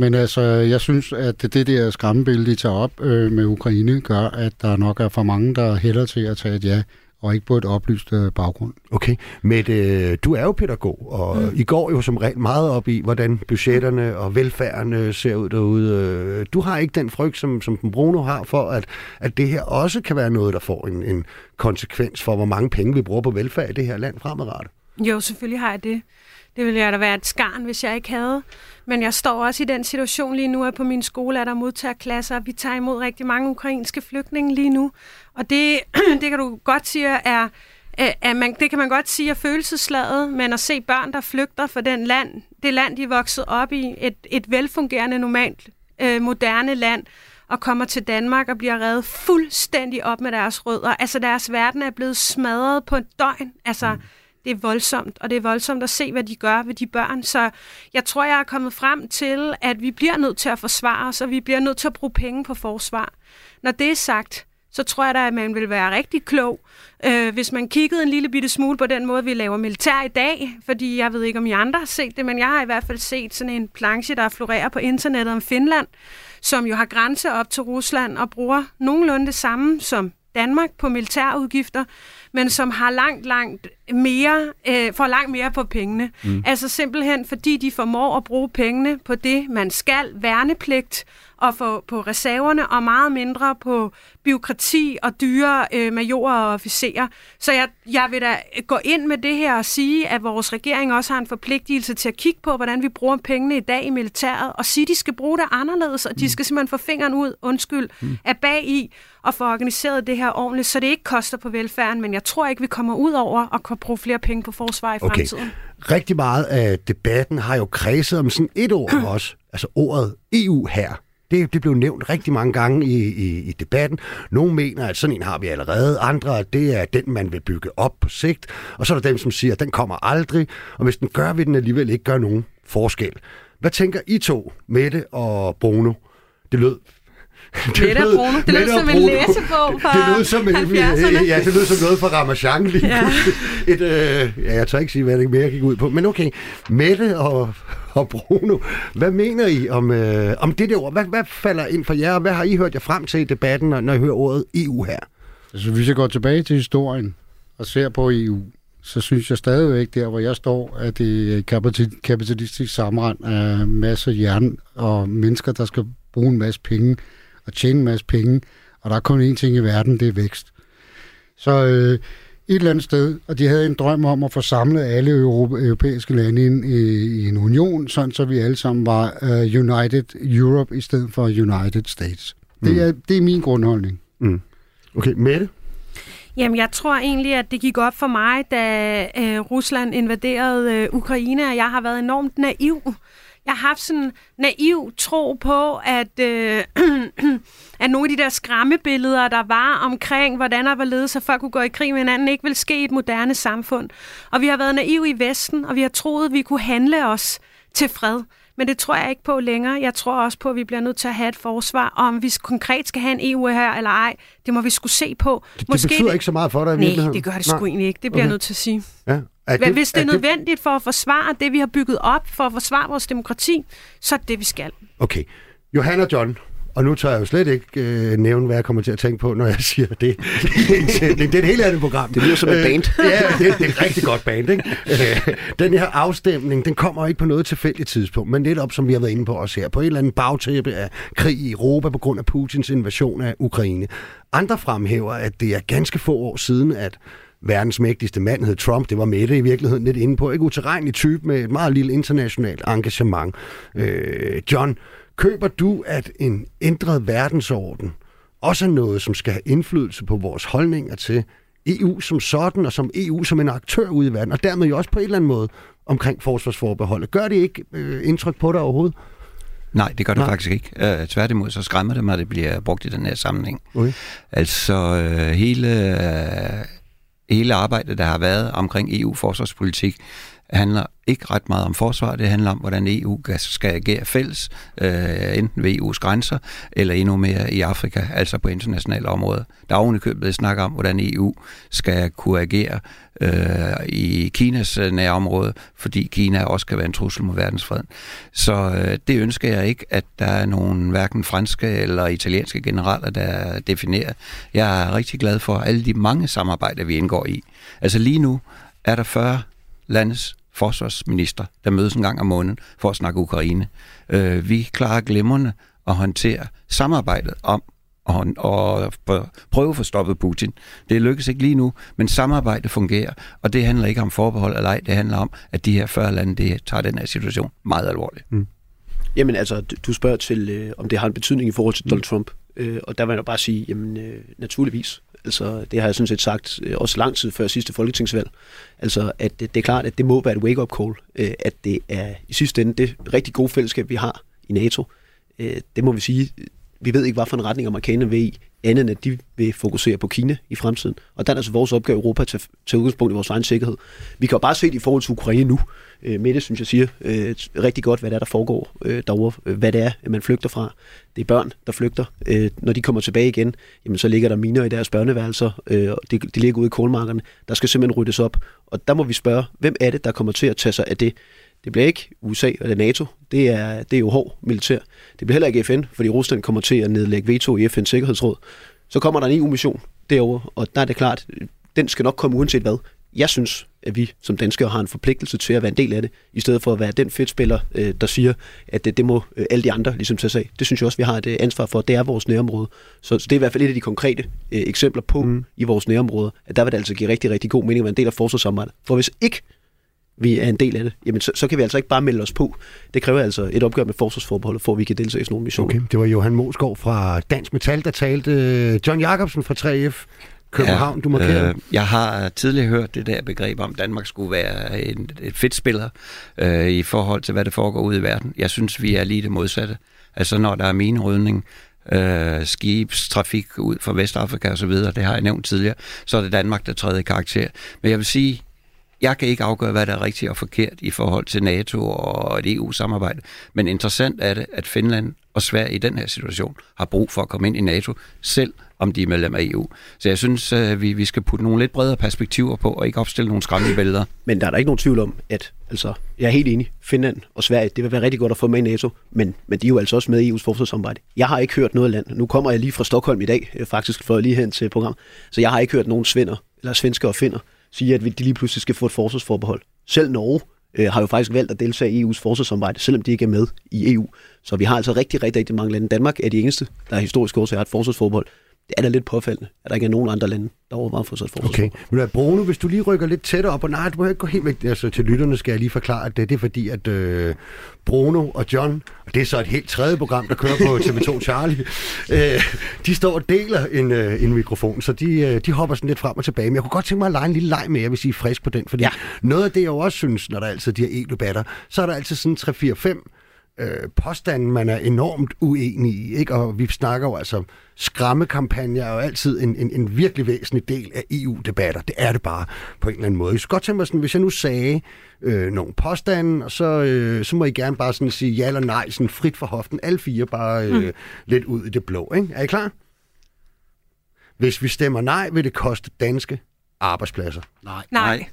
men altså, jeg synes, at det der skræmmebillede, de tager op øh, med Ukraine, gør, at der nok er for mange, der hælder til at tage et ja, og ikke på et oplyst øh, baggrund. Okay, men øh, du er jo pædagog, og mm. I går jo som regel meget op i, hvordan budgetterne og velfærden ser ud derude. Du har ikke den frygt, som, som Bruno har, for at, at det her også kan være noget, der får en, en konsekvens for, hvor mange penge vi bruger på velfærd i det her land fremadrettet. Jo, selvfølgelig har jeg det. Det ville jeg da være et skarn, hvis jeg ikke havde. Men jeg står også i den situation lige nu, at på min skole er der modtagerklasser, vi tager imod rigtig mange ukrainske flygtninge lige nu. Og det, det kan du godt sige er, at øh, man, det kan man godt sige er følelsesladet, men at se børn, der flygter fra den land, det land, de er vokset op i, et, et velfungerende, normalt, øh, moderne land, og kommer til Danmark og bliver reddet fuldstændig op med deres rødder. Altså deres verden er blevet smadret på et døgn. Altså, mm det er voldsomt, og det er voldsomt at se, hvad de gør ved de børn. Så jeg tror, jeg er kommet frem til, at vi bliver nødt til at forsvare os, og vi bliver nødt til at bruge penge på forsvar. Når det er sagt, så tror jeg da, at man vil være rigtig klog, øh, hvis man kiggede en lille bitte smule på den måde, vi laver militær i dag. Fordi jeg ved ikke, om I andre har set det, men jeg har i hvert fald set sådan en planche, der florerer på internettet om Finland, som jo har grænse op til Rusland og bruger nogenlunde det samme som Danmark på militærudgifter, men som har langt, langt mere, øh, får langt mere på pengene. Mm. Altså simpelthen fordi de formår at bruge pengene på det, man skal, værnepligt, og få på reserverne, og meget mindre på byråkrati og dyre øh, majorer og officerer. Så jeg, jeg vil da gå ind med det her og sige, at vores regering også har en forpligtelse til at kigge på, hvordan vi bruger pengene i dag i militæret, og sige, at de skal bruge det anderledes, og de mm. skal simpelthen få fingeren ud, undskyld, mm. af bag i, og få organiseret det her ordentligt, så det ikke koster på velfærden, men jeg tror ikke, vi kommer ud over at kunne bruge flere penge på forsvar i okay. fremtiden. Rigtig meget af debatten har jo kredset om sådan et ord også, altså ordet EU her. Det, det blev nævnt rigtig mange gange i, i, i debatten. Nogle mener, at sådan en har vi allerede. Andre, at det er den, man vil bygge op på sigt. Og så er der dem, som siger, at den kommer aldrig. Og hvis den gør, vil den alligevel ikke gøre nogen forskel. Hvad tænker I to, Mette og Bruno? Det lød Mette og Bruno. Det lød som en læsebog fra det lød som en, 70'erne. Ja, det lød som noget fra Ramachan lige ja. Et, øh, ja, jeg tør ikke sige, hvad det mere gik ud på. Men okay, Mette og, og Bruno, hvad mener I om, øh, om det der ord? Hvad, hvad falder ind for jer? og Hvad har I hørt jer frem til i debatten, når, når I hører ordet EU her? Altså, hvis jeg går tilbage til historien og ser på EU, så synes jeg stadigvæk der, hvor jeg står, at det er et kapitalistisk sammenrend af masser af jern og mennesker, der skal bruge en masse penge og tjene en masse penge. Og der er kun én ting i verden, det er vækst. Så øh, et eller andet sted, og de havde en drøm om at få samlet alle euro- europæiske lande ind i, i en union, sådan så vi alle sammen var uh, United Europe i stedet for United States. Det, Mm. er, det er min grundholdning. Mm. Okay, Mette? Jamen, jeg tror egentlig, at det gik op for mig, da øh, Rusland invaderede øh, Ukraine, og jeg har været enormt naiv. Jeg har haft sådan en naiv tro på, at, øh, at nogle af de der skræmmebilleder, der var omkring, hvordan der var ledet, så folk kunne gå i krig med hinanden, ikke vil ske i et moderne samfund. Og vi har været naive i Vesten, og vi har troet, at vi kunne handle os til fred. Men det tror jeg ikke på længere. Jeg tror også på, at vi bliver nødt til at have et forsvar. Og om vi konkret skal have en EU her eller ej, det må vi skulle se på. Det, det betyder ikke så meget for dig i Nej, det gør det sgu egentlig ikke. Det bliver Okay. jeg nødt til at sige. Ja. Er Det, Hvis det er nødvendigt for at forsvare det, vi har bygget op, for at forsvare vores demokrati, så er det det, vi skal. Okay. Johan og John, og nu tør jeg jo slet ikke øh, nævne, hvad jeg kommer til at tænke på, når jeg siger det. det er et helt andet program. Det lyder som et Øh, band. ja, det, det er et rigtig godt band. Ikke? Øh, den her afstemning, den kommer ikke på noget tilfældigt tidspunkt, men netop som vi har været inde på også her, på et eller andet bagtæppe af krig i Europa på grund af Putins invasion af Ukraine. Andre fremhæver, at det er ganske få år siden, at verdens mægtigste mand hed Trump. Det var Mette i virkeligheden lidt inde på. Ikke uterrenelig type med et meget lille internationalt engagement. Øh, John, køber du, at en ændret verdensorden også er noget, som skal have indflydelse på vores holdninger til EU som sådan, og som EU som en aktør ude i verden, og dermed jo også på en eller anden måde omkring forsvarsforbeholdet. Gør det ikke øh, indtryk på dig overhovedet? Nej, det gør det Nej. faktisk ikke. Uh, tværtimod, så skræmmer det mig, at det bliver brugt i den her sammenhæng. Okay. Altså, uh, hele, uh, hele arbejdet, der har været omkring EU-forsvarspolitik, handler ikke ret meget om forsvar. Det handler om, hvordan EU skal agere fælles, øh, enten ved EU's grænser, eller endnu mere i Afrika, altså på internationale områder. Der er ovenikøbet snak om, hvordan EU skal kunne agere øh, i Kinas øh, nærområde, fordi Kina også kan være en trussel mod verdensfreden. Så øh, det ønsker jeg ikke, at der er nogen hverken franske eller italienske generaler, der definerer. Jeg er rigtig glad for alle de mange samarbejder, vi indgår i. Altså lige nu er der 40 landes forsvarsminister, der mødes en gang om måneden for at snakke Ukraine. Øh, vi klarer glimrende at håndtere samarbejdet om og for- prøve at få stoppet Putin. Det lykkes ikke lige nu, men samarbejdet fungerer, og det handler ikke om forbehold eller ej, det handler om, at de her 40 lande de tager den her situation meget alvorligt. Jamen altså, du- spørger til, øh, om det har en betydning i forhold til Donald Trump. Øh, og der vil jeg bare sige, jamen øh, naturligvis. Altså, det har jeg sådan set sagt øh, også lang tid før sidste folketingsvalg. Altså, at det, det er klart, at det må være et wake-up call. Øh, at det er i sidste ende det rigtig gode fællesskab, vi har i NATO. Øh, det må vi sige, vi ved ikke, hvad for en retning amerikanerne vil i, andet end at de vil fokusere på Kina i fremtiden. Og der er altså vores opgave i Europa at tage, tage udgangspunkt i vores egen sikkerhed. Vi kan jo bare se det i forhold til Ukraine nu. Øh, Mette, synes jeg, siger øh, rigtig godt, hvad det er, der foregår øh, derovre. Øh, hvad det er, man flygter fra. Det er børn, der flygter. Øh, når de kommer tilbage igen, jamen, så ligger der miner i deres børneværelser. Øh, og de, de ligger ude i kornmarkerne. Der skal simpelthen ryddes op. Og der må vi spørge, hvem er det, der kommer til at tage sig af det? Det bliver ikke USA eller NATO. Det er, det er jo hård militær. Det bliver heller ikke FN, fordi Rusland kommer til at nedlægge veto i FN's Sikkerhedsråd. Så kommer der en EU-mission derovre, og der er det klart, den skal nok komme uanset hvad. Jeg synes, at vi som danskere har en forpligtelse til at være en del af det, i stedet for at være den fedtspiller, øh, der siger, at det, må øh, alle de andre ligesom tage sig. Det synes jeg også, vi har et øh, ansvar for. Det er vores nærområde. Så, det er i hvert fald et af de konkrete eksempler på mm. i vores nærområde, at der vil det altså give rigtig, rigtig god mening at være en del af forsvarssamarbejdet. For hvis ikke vi er en del af det, jamen så, så kan vi altså ikke bare melde os på. Det kræver altså et opgør med forsvarsforbeholdet, for at vi kan deltage i sådan nogle missioner. Okay, det var Johan Mosgaard fra Dansk Metal, der talte. John Jacobsen fra 3F, København, ja, du markerer? Øh, jeg har tidligere hørt det der begreb om, at Danmark skulle være en, et fedt spiller øh, i forhold til, hvad der foregår ude i verden. Jeg synes, vi er lige det modsatte. Altså, når der er minerydning, øh, skibstrafik ud fra Vestafrika osv., det har jeg nævnt tidligere, så er det Danmark, der træder i karakter. Men jeg vil sige, jeg kan ikke afgøre, hvad der er rigtigt og forkert i forhold til NATO og et EU-samarbejde. Men interessant er det, at Finland og Sverige i den her situation har brug for at komme ind i NATO, selv om de er medlem af EU. Så jeg synes, at vi, vi skal putte nogle lidt bredere perspektiver på, og ikke opstille nogle skræmmebilleder. Men der er der ikke nogen tvivl om, at altså, jeg er helt enig, Finland og Sverige, det vil være rigtig godt at få med i NATO, men, men de er jo altså også med i EU's forsvarssamarbejde. Jeg har ikke hørt noget land, nu kommer jeg lige fra Stockholm i dag, øh, faktisk for lige hen til program, så jeg har ikke hørt nogen svinder, eller svensker og finder, sige, at de lige pludselig skal få et forsvarsforbehold. Selv Norge øh, har jo faktisk valgt at deltage i EU's forsvarssamarbejde, selvom de ikke er med i EU. Så vi har altså rigtig, rigtig, rigtig mange lande. Danmark er de eneste, der er historisk også har et forsvarsforbehold det er da lidt påfaldende, at der ikke er nogen andre lande, der overvejer for sig et Okay. Men Bruno, hvis du lige rykker lidt tættere op, og nej, du må ikke gå helt væk. Altså, til lytterne skal jeg lige forklare, at det, det er fordi, at øh, Bruno og John, og det er så et helt tredje program, der kører på TV2 Charlie, øh, de står og deler en, øh, en mikrofon, så de, øh, de hopper sådan lidt frem og tilbage. Men jeg kunne godt tænke mig at lege en lille leg med jer, hvis I er frisk på den, fordi ja. noget af det, jeg også synes, når der er altid de her e-debatter, så er der altid sådan 3-4-5 øh, påstanden, man er enormt uenig i. Ikke? Og vi snakker jo altså, skræmmekampagner er jo altid en, en, en virkelig væsentlig del af EU-debatter. Det er det bare på en eller anden måde. Jeg skulle godt tænke mig sådan, hvis jeg nu sagde øh, nogle påstande, og så, øh, så må I gerne bare sådan sige ja eller nej, sådan frit for hoften. Alle fire bare øh, mm. lidt ud i det blå. Ikke? Er I klar? Hvis vi stemmer nej, vil det koste danske arbejdspladser. Nej. Nej.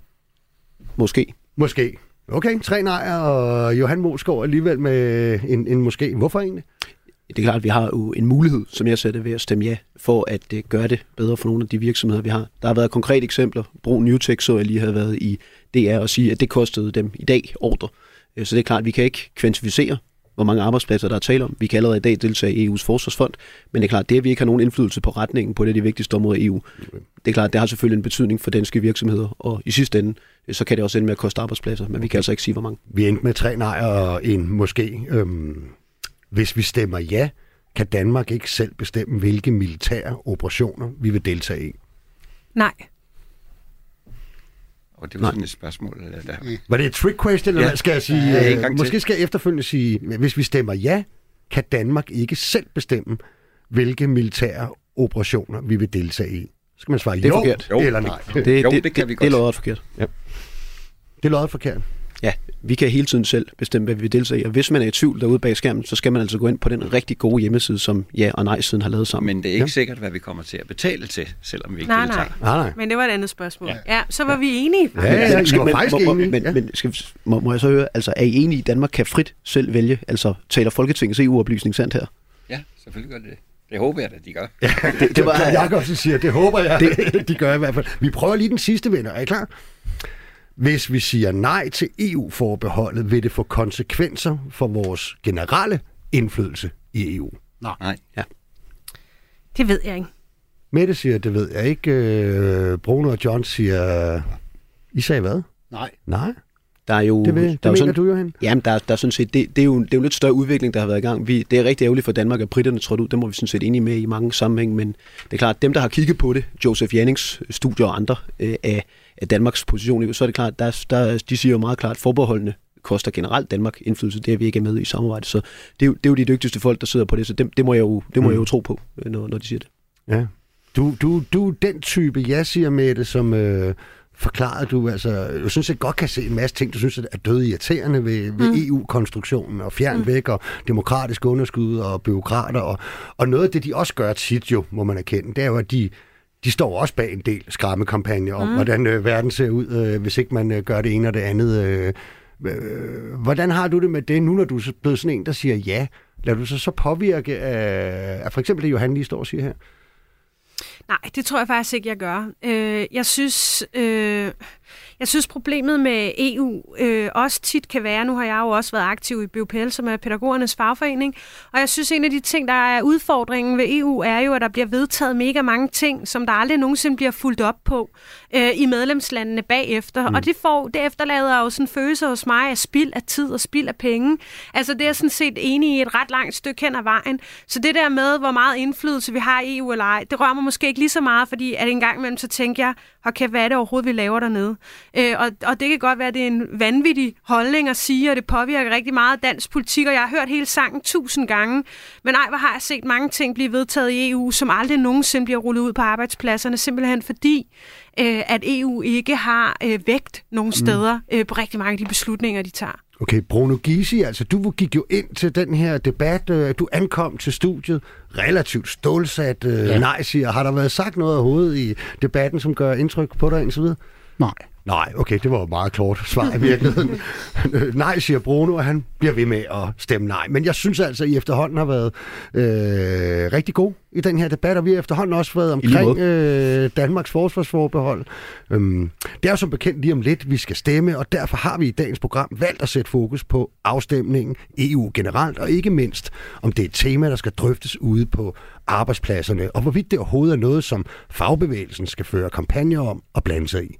Måske. Måske. Okay, tre nejer, og Johan Mosgaard alligevel med en, en måske. Hvorfor egentlig? Det er klart, at vi har jo en mulighed, som jeg sætter ved at stemme ja, for at uh, gøre det bedre for nogle af de virksomheder, vi har. Der har været konkrete eksempler. Brug Newtech, så jeg lige havde været i DR og sige, at det kostede dem i dag ordre. Øh, så det er klart, at vi kan ikke kvantificere, hvor mange arbejdspladser der er tale om. Vi kan allerede i dag deltage i EU's forsvarsfond, men det er klart, det at vi ikke har nogen indflydelse på retningen på det de vigtigste områder i EU, det er klart, det har selvfølgelig en betydning for danske virksomheder, og i sidste ende, så kan det også ende med at koste arbejdspladser, men vi kan altså ikke sige, hvor mange. Vi endte med tre nej og en måske. Øhm, hvis vi stemmer ja, kan Danmark ikke selv bestemme, hvilke militære operationer vi vil deltage i? Nej. Og det var sådan et spørgsmål. Eller der. Var det et trick question, eller ja. skal jeg sige? Ja, øh, måske skal jeg efterfølgende sige, hvis vi stemmer ja, kan Danmark ikke selv bestemme, hvilke militære operationer vi vil deltage i. Så skal man svare det er jo, forkert. jo eller nej. Det, det, jo, det, det kan vi godt. Det er forkert. Ja. Det er forkert. Ja, vi kan hele tiden selv bestemme, hvad vi vil deltage i. Og hvis man er i tvivl derude bag skærmen, så skal man altså gå ind på den rigtig gode hjemmeside, som ja og nej siden har lavet sammen. Men det er ikke ja. sikkert, hvad vi kommer til at betale til, selvom vi ikke nej, deltager. Nej. nej, men det var et andet spørgsmål. Ja, ja så var ja. vi enige. Ja, ja, ja, skal, men, faktisk må, enige. Men, ja. men skal, må, må jeg så høre, altså er I enige i, at Danmark kan frit selv vælge? Altså taler Folketingets EU-oplysning sandt her? Ja, selvfølgelig gør det det. Det håber jeg, at de gør. Ja, det, det var Jacobsen siger, det håber jeg, det, de gør i hvert fald. Vi prøver lige den sidste vinder. Er I klar? Hvis vi siger nej til EU-forbeholdet, vil det få konsekvenser for vores generelle indflydelse i EU? Nej. nej. Ja. Det ved jeg ikke. Mette siger, det ved jeg ikke. Øh, Bruno og John siger, I sagde hvad? Nej. Nej? Der er jo, det, vil, det der er mener sådan, du, Johan? Jamen, der, der er sådan set, det, det, er jo, det er jo en lidt større udvikling, der har været i gang. Vi, det er rigtig ærgerligt for Danmark, at britterne trådte ud. Det må vi sådan set enige med i mange sammenhæng, men det er klart, dem, der har kigget på det, Joseph Jannings studier og andre øh, af, af Danmarks position, så er det klart, der, der, de siger jo meget klart, forbeholdene koster generelt Danmark indflydelse, det er vi ikke er med i samarbejde. Så det er, jo, det er jo de dygtigste folk, der sidder på det, så det, det må jeg jo, det må mm. jeg jo tro på, øh, når, når de siger det. Ja. Du, du, du er den type, jeg siger med det, som... Øh forklarede du, altså, jeg synes, jeg godt kan se en masse ting, du synes er døde irriterende ved, ved mm. EU-konstruktionen, og fjern mm. væk, og demokratisk underskud, og byråkrater, og, og noget af det, de også gør tit jo, må man erkende, det er jo, at de, de står også bag en del skræmmekampagner om, mm. hvordan øh, verden ser ud, øh, hvis ikke man øh, gør det ene og det andet. Øh, øh, hvordan har du det med det, nu når du er blevet sådan en, der siger ja? Lader du så så påvirke af, af for eksempel det, Johan lige står og siger her? Nej, det tror jeg faktisk ikke, jeg gør. Øh, jeg synes, øh, jeg synes, problemet med EU øh, også tit kan være, nu har jeg jo også været aktiv i BUPL, som er pædagogernes fagforening, og jeg synes, en af de ting, der er udfordringen ved EU, er jo, at der bliver vedtaget mega mange ting, som der aldrig nogensinde bliver fuldt op på øh, i medlemslandene bagefter. Mm. Og det, får, det efterlader jo sådan en følelse hos mig af spild af tid og spild af penge. Altså det er jeg sådan set enig i et ret langt stykke hen ad vejen. Så det der med, hvor meget indflydelse vi har i EU eller ej, det rører mig måske ikke lige så meget, fordi at en gang imellem så tænker jeg, okay, hvad er det overhovedet, vi laver dernede? Øh, og, og det kan godt være, at det er en vanvittig holdning at sige, og det påvirker rigtig meget dansk politik, og jeg har hørt hele sangen tusind gange. Men ej, hvor har jeg set mange ting blive vedtaget i EU, som aldrig nogensinde bliver rullet ud på arbejdspladserne, simpelthen fordi, øh, at EU ikke har øh, vægt nogen mm. steder øh, på rigtig mange af de beslutninger, de tager. Okay, Bruno Gysi, altså du gik jo ind til den her debat, øh, du ankom til studiet relativt stålsat, øh, ja. nej siger. Har der været sagt noget overhovedet i debatten, som gør indtryk på dig indtil videre? Nej. Nej, okay, det var et meget klart svar i virkeligheden. nej, siger Bruno, og han bliver ved med at stemme nej. Men jeg synes altså, at I efterhånden har været øh, rigtig god i den her debat, og vi har efterhånden også været omkring øh, Danmarks forsvarsforbehold. Øhm, det er jo som bekendt lige om lidt, vi skal stemme, og derfor har vi i dagens program valgt at sætte fokus på afstemningen EU generelt, og ikke mindst om det er et tema, der skal drøftes ude på arbejdspladserne, og hvorvidt det overhovedet er noget, som fagbevægelsen skal føre kampagner om og blande sig i.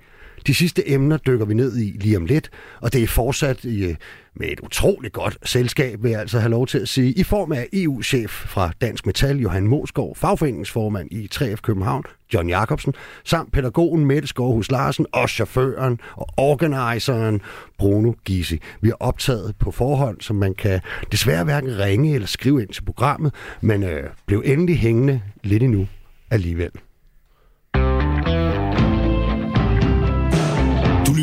De sidste emner dykker vi ned i lige om lidt, og det er fortsat i, med et utroligt godt selskab, vil jeg altså have lov til at sige, i form af EU-chef fra Dansk Metal, Johan Mosgaard, fagforeningsformand i 3F København, John Jacobsen, samt pædagogen Mette Skovhus Larsen og chaufføren og organiseren Bruno Gisi. Vi er optaget på forhånd, så man kan desværre hverken ringe eller skrive ind til programmet, men øh, blev endelig hængende lidt endnu alligevel.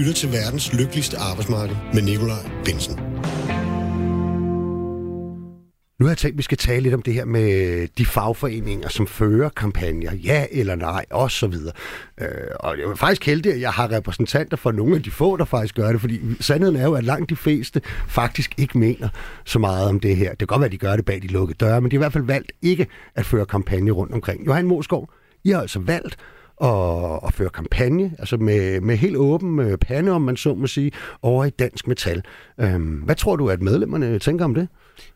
Lytter til verdens lykkeligste arbejdsmarked med Nikolaj Bensen. Nu har jeg tænkt, at vi skal tale lidt om det her med de fagforeninger, som fører kampagner, ja eller nej, og så videre. Øh, og jeg er faktisk heldig, at jeg har repræsentanter for nogle af de få, der faktisk gør det, fordi sandheden er jo, at langt de fleste faktisk ikke mener så meget om det her. Det kan godt være, at de gør det bag de lukkede døre, men de har i hvert fald valgt ikke at føre kampagne rundt omkring. Johan Moskov, I har altså valgt og, og føre kampagne, altså med, med helt åben øh, pande, om man så må sige, over i Dansk Metal. Øhm, hvad tror du, at medlemmerne tænker om det?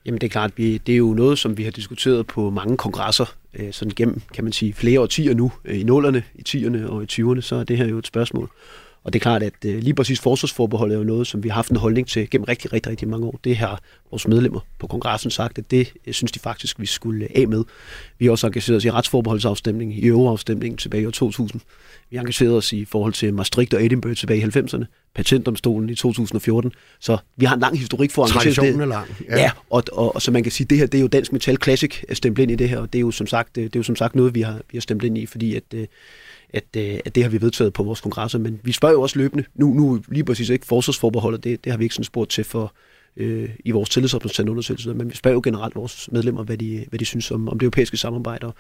Jamen det er klart, vi, det er jo noget, som vi har diskuteret på mange kongresser, øh, sådan gennem, kan man sige, flere årtier nu, øh, i nullerne, i 10'erne og i 20'erne, så er det her jo et spørgsmål. Og det er klart, at øh, lige præcis forsvarsforbeholdet er jo noget, som vi har haft en holdning til gennem rigtig, rigtig, rigtig mange år. Det har vores medlemmer på kongressen sagt, at det jeg synes de faktisk, vi skulle af med. Vi har også engageret os i retsforbeholdsafstemningen, i øverafstemningen tilbage i år 2000. Vi har engageret os i forhold til Maastricht og Edinburgh tilbage i 90'erne, patentdomstolen i 2014. Så vi har en lang historik for at engagere. Traditionen er lang. Ja, ja og, og, og, så man kan sige, det her det er jo Dansk Metal Classic stemt ind i det her, og det er jo som sagt, det, det er jo som sagt noget, vi har, vi har stemt ind i, fordi at øh, at, øh, at det har vi vedtaget på vores kongresser, men vi spørger jo også løbende. Nu, nu lige præcis ikke forsvarsforbeholdet, det, det har vi ikke sådan spurgt til for øh, i vores tillidsrepræsentantundersøgelse, men vi spørger jo generelt vores medlemmer, hvad de, hvad de synes om, om det europæiske samarbejde, og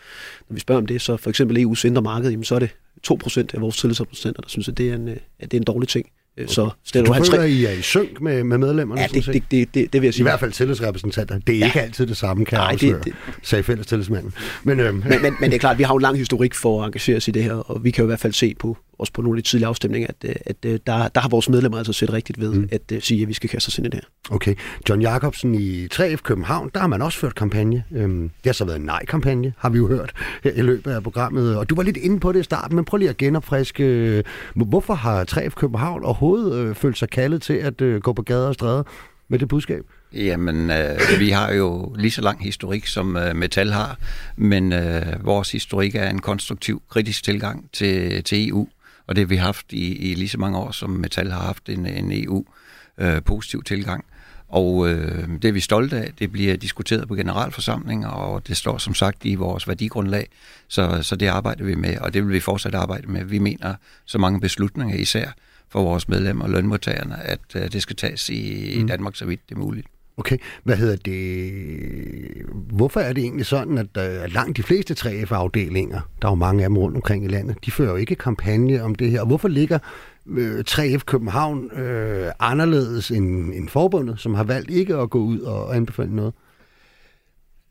når vi spørger om det, så for eksempel EU's indre marked, jamen, så er det 2% af vores tillidsrepræsentanter, der synes, at det er en, øh, at det er en dårlig ting. Øh. Så stiller du, du føler, at I er i synk med, med medlemmerne? Ja, det, det, det, det, det vil jeg sige. I hvert fald tillidsrepræsentanter. Det er ja. ikke altid det samme, kan Nej, afsløre, det, det, sagde fælles tillidsmanden. Men, øhm. men, men, men det er klart, vi har en lang historik for at engagere os i det her, og vi kan jo i hvert fald se på, også på nogle af de tidlige afstemninger, at, at, at der, der har vores medlemmer altså set rigtigt ved mm. at, at sige, at vi skal kaste os ind i det her. Okay. John Jacobsen i 3F København, der har man også ført kampagne. Øhm, det har så været en nej-kampagne, har vi jo hørt her i løbet af programmet. Og du var lidt inde på det i starten, men prøv lige at genopfriske. Øh, hvorfor har 3F København overhovedet øh, følt sig kaldet til at øh, gå på gader og stræder med det budskab? Jamen, øh, vi har jo lige så lang historik, som øh, Metal har, men øh, vores historik er en konstruktiv, kritisk tilgang til, til EU og det har vi haft i, i lige så mange år, som Metal har haft en, en EU-positiv øh, tilgang. Og øh, det er vi stolte af. Det bliver diskuteret på generalforsamlinger, og det står som sagt i vores værdigrundlag. Så, så det arbejder vi med, og det vil vi fortsat arbejde med. Vi mener så mange beslutninger, især for vores medlemmer og lønmodtagerne, at øh, det skal tages i, mm. i Danmark så vidt det er muligt. Okay, hvad hedder det? Hvorfor er det egentlig sådan, at uh, langt de fleste 3F-afdelinger, der er jo mange af dem rundt omkring i landet, de fører jo ikke kampagne om det her. Og hvorfor ligger uh, øh, 3F København uh, anderledes end, end forbundet, som har valgt ikke at gå ud og anbefale noget?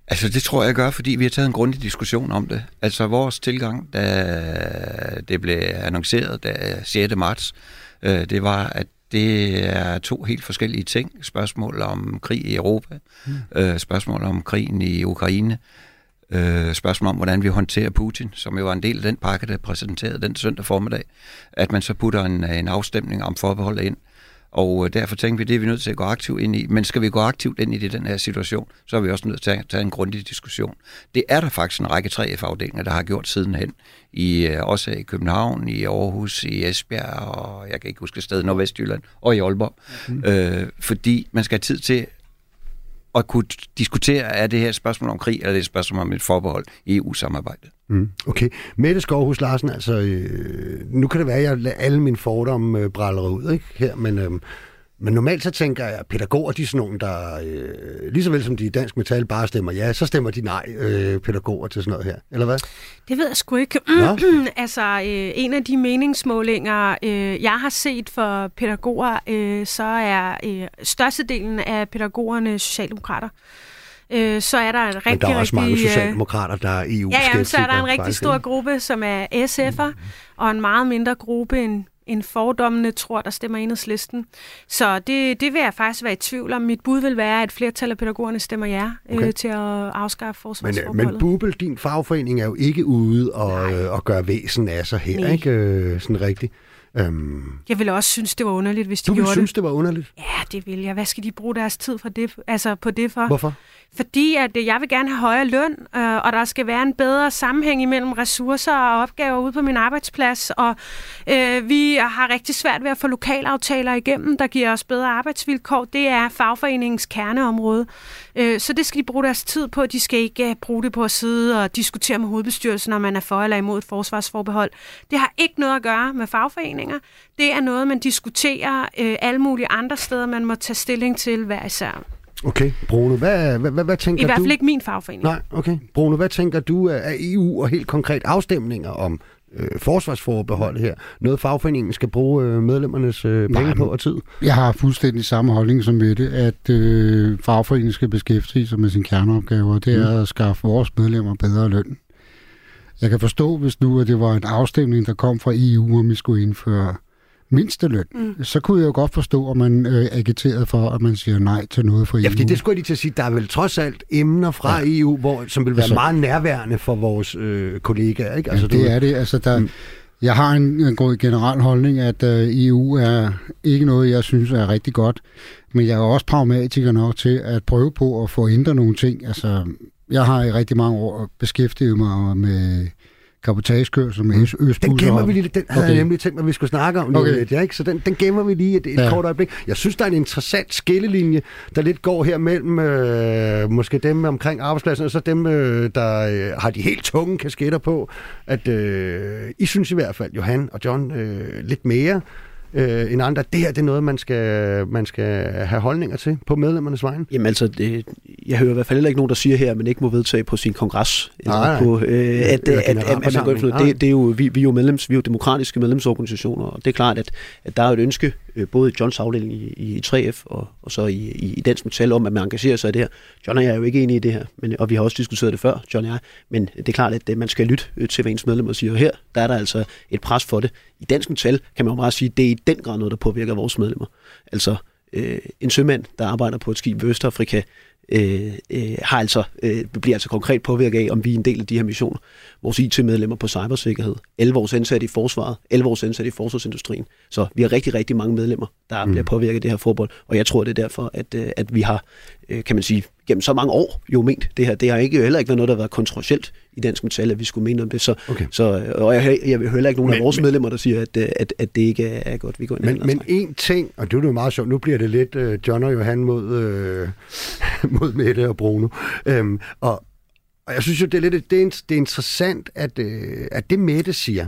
Altså, det tror jeg gør, fordi vi har taget en grundig diskussion om det. Altså, vores tilgang, da det blev annonceret da 6. marts, øh, det var, at det er to helt forskellige ting. Spørgsmål om krig i Europa, mm. øh, spørgsmål om krigen i Ukraine, øh, spørgsmål om, hvordan vi håndterer Putin, som jo var en del af den pakke, der præsenterede den søndag formiddag, at man så putter en, en afstemning om forbeholdet ind. Og øh, derfor tænker vi, det er vi nødt til at gå aktivt ind i. Men skal vi gå aktivt ind i det, den her situation, så er vi også nødt til at tage en grundig diskussion. Det er der faktisk en række 3F-afdelinger, der har gjort sidenhen. I, øh, også i København, i Aarhus, i Esbjerg, og jeg kan ikke huske stedet, Nordvestjylland og i Aalborg. Mm. Øh, fordi man skal have tid til at kunne diskutere, er det her et spørgsmål om krig, eller er det et spørgsmål om et forbehold i EU-samarbejdet. Mm, okay. Mette Skovhus Larsen, altså, øh, nu kan det være, at jeg lader alle mine fordomme øh, bræller ud ikke, her, men, øh, men normalt så tænker jeg, at pædagoger, de er sådan nogle, der, øh, lige så vel som de i Dansk Metal bare stemmer ja, så stemmer de nej, øh, pædagoger til sådan noget her, eller hvad? Det ved jeg sgu ikke. altså, øh, en af de meningsmålinger, øh, jeg har set for pædagoger, øh, så er øh, størstedelen af pædagogerne socialdemokrater øh, så er der en rigtig, Men der er også rigtig, mange øh, socialdemokrater, der er eu Ja, ja, så er der en rigtig stor gruppe, som er SF'er, mm. og en meget mindre gruppe end, end fordommene tror, der stemmer enhedslisten. Så det, det vil jeg faktisk være i tvivl om. Mit bud vil være, at flertal af pædagogerne stemmer ja øh, til at afskaffe Men, øh, forsvarsforbeholdet. men Bubel, din fagforening, er jo ikke ude og, øh, og gøre væsen af sig her, Nej. ikke? Øh, sådan rigtigt. Øhm, Jeg ville også synes, det var underligt, hvis de du ville gjorde synes, det. det var underligt. Ja, det vil jeg. Hvad skal de bruge deres tid for det, altså på det for? Hvorfor? Fordi at øh, jeg vil gerne have højere løn, øh, og der skal være en bedre sammenhæng imellem ressourcer og opgaver ude på min arbejdsplads. Og øh, vi har rigtig svært ved at få lokalaftaler igennem, der giver os bedre arbejdsvilkår. Det er fagforeningens kerneområde. Øh, så det skal de bruge deres tid på. De skal ikke øh, bruge det på at sidde og diskutere med hovedbestyrelsen, om man er for eller imod et forsvarsforbehold. Det har ikke noget at gøre med fagforeninger. Det er noget, man diskuterer øh, alle mulige andre steder, man må tage stilling til hver især. Okay, Bruno, hvad, hvad, hvad, hvad tænker I hvert du? fald ikke min fagforening. Nej, okay. Bruno, hvad tænker du af EU og helt konkret afstemninger om øh, forsvarsforbehold her? Noget fagforeningen skal bruge øh, medlemmernes øh, penge Nej, på og tid? Jeg har fuldstændig samme holdning som Mette, at øh, fagforeningen skal beskæftige sig med sine kerneopgaver. Det er at skaffe vores medlemmer bedre løn. Jeg kan forstå, hvis nu at det var en afstemning, der kom fra EU, om vi skulle indføre mindsteløn, mm. så kunne jeg jo godt forstå, at man øh, agiterede for, at man siger nej til noget fra Ja, EU. fordi det skulle jeg lige til at sige, der er vel trods alt emner fra ja. EU, hvor, som vil være altså, meget nærværende for vores øh, kollegaer, ikke? Altså, du, det er det. Altså, der, mm. Jeg har en, en god generel holdning, at øh, EU er ikke noget, jeg synes er rigtig godt. Men jeg er også pragmatiker nok til at prøve på at få ændret nogle ting. Altså, jeg har i rigtig mange år beskæftiget mig med kapotagekørsel med Den østbusser. gemmer vi lige. Den havde Okay. jeg nemlig tænkt mig, at vi skulle snakke om lige Okay. lidt, ja, ikke? Så den, den gemmer vi lige et, et. Ja. kort øjeblik. Jeg synes, der er en interessant skillelinje, der lidt går her mellem øh, måske dem omkring arbejdspladsen, og så dem, øh, der øh, har de helt tunge kasketter på. At øh, I synes i hvert fald, Johan og John, øh, lidt mere øh, end andre. Det her det er noget, man skal, man skal have holdninger til på medlemmernes vegne. Jamen altså, det, jeg hører i hvert fald heller ikke nogen, der siger her, at man ikke må vedtage på sin kongres. Eller Nej, nej. På, øh, at, at, at, at, man går noget. det, det er jo, vi, vi, er jo medlems, vi er jo demokratiske medlemsorganisationer, og det er klart, at, at der er et ønske, øh, både i Johns afdeling i, i 3F og, og så i, i, i Dansk Metal, om at man engagerer sig i det her. John og jeg er jo ikke enige i det her, men, og vi har også diskuteret det før, John og jeg, men det er klart, at øh, man skal lytte øh, til, hvad ens medlemmer siger. Her der er der altså et pres for det. I Dansk Metal kan man jo bare sige, at det er i den grad noget, der påvirker vores medlemmer. Altså øh, en sømand, der arbejder på et skib i Østafrika, øh, øh, har altså, øh, bliver altså konkret påvirket af, om vi er en del af de her missioner. Vores IT-medlemmer på cybersikkerhed, alle vores ansatte i forsvaret, alle vores ansatte i forsvarsindustrien. Så vi har rigtig, rigtig mange medlemmer, der mm. bliver påvirket af det her forbold, og jeg tror, det er derfor, at, øh, at vi har, øh, kan man sige, gennem så mange år jo ment det her. Det har ikke, heller ikke været noget, der har været kontroversielt i Dansk Metal, at vi skulle mene om det. Så, Okay. så, og jeg, jeg vil heller ikke nogen Men- af vores men- medlemmer, der siger, at, øh, at, at det ikke er, er godt, vi går ind i Men, men en ting, og det er jo meget sjovt, nu bliver det lidt øh, John og Johan mod, øh, mod Mette og Bruno. Øhm, og, og jeg synes jo, det er, lidt, det er, det er interessant, at, øh, at det Mette siger,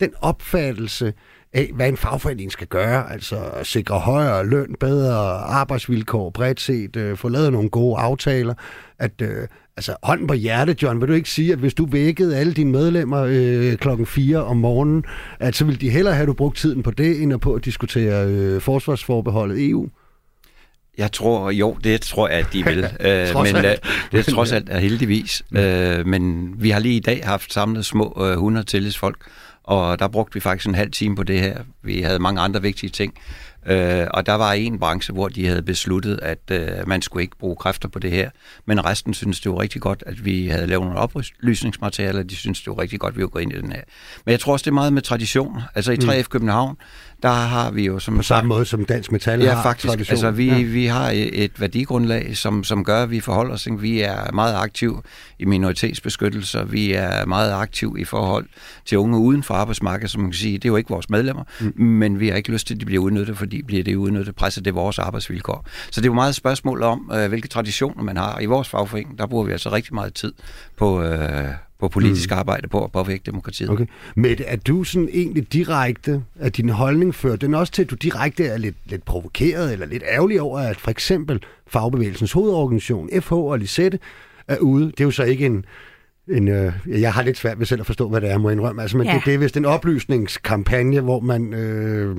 den opfattelse af, hvad en fagforening skal gøre, altså at sikre højere løn, bedre arbejdsvilkår, bredt set, øh, få lavet nogle gode aftaler, at øh, altså hånden på hjertet, John, vil du ikke sige, at hvis du vækkede alle dine medlemmer øh, klokken 4 om morgenen, at så ville de hellere have, at du brugt tiden på det, end på at diskutere øh, forsvarsforbeholdet EU? Jeg tror, jo, det tror jeg, at de vil. øh, men øh, det er trods alt er heldigvis. Øh, men vi har lige i dag haft samlet små øh, 100 tillidsfolk, og der brugte vi faktisk en halv time på det her. Vi havde mange andre vigtige ting. Øh, og der var en branche, hvor de havde besluttet, at øh, man skulle ikke bruge kræfter på det her. Men resten synes det var rigtig godt, at vi havde lavet nogle oplysningsmaterialer. De synes det var rigtig godt, at vi var gået ind i den her. Men jeg tror også, det er meget med tradition. Altså i 3F mm. København, der har vi jo som På samme måde som Dansk Metal ja, har faktisk. tradition. Altså, vi, ja. vi har et værdigrundlag, som, som gør, at vi forholder os. Vi er meget aktive i minoritetsbeskyttelser. Vi er meget aktive i forhold til unge uden for arbejdsmarkedet, som man kan sige. Det er jo ikke vores medlemmer, mm. men vi har ikke lyst til, at de bliver udnyttet, fordi bliver det udnyttet, presser det vores arbejdsvilkår. Så det er jo meget et spørgsmål om, øh, hvilke traditioner man har. I vores fagforening, der bruger vi altså rigtig meget tid på, øh, på politisk mm. arbejde på at påvirke demokratiet. Okay. Mette, er du sådan egentlig direkte, at din holdning fører den også til, at du direkte er lidt, lidt provokeret eller lidt ærgerlig over, at for eksempel Fagbevægelsens hovedorganisation, FH og Lisette, er ude. Det er jo så ikke en, en øh, jeg har lidt svært ved selv at forstå, hvad det er, må jeg indrømme. Altså, men Ja. det, det er vist en oplysningskampagne, hvor man øh,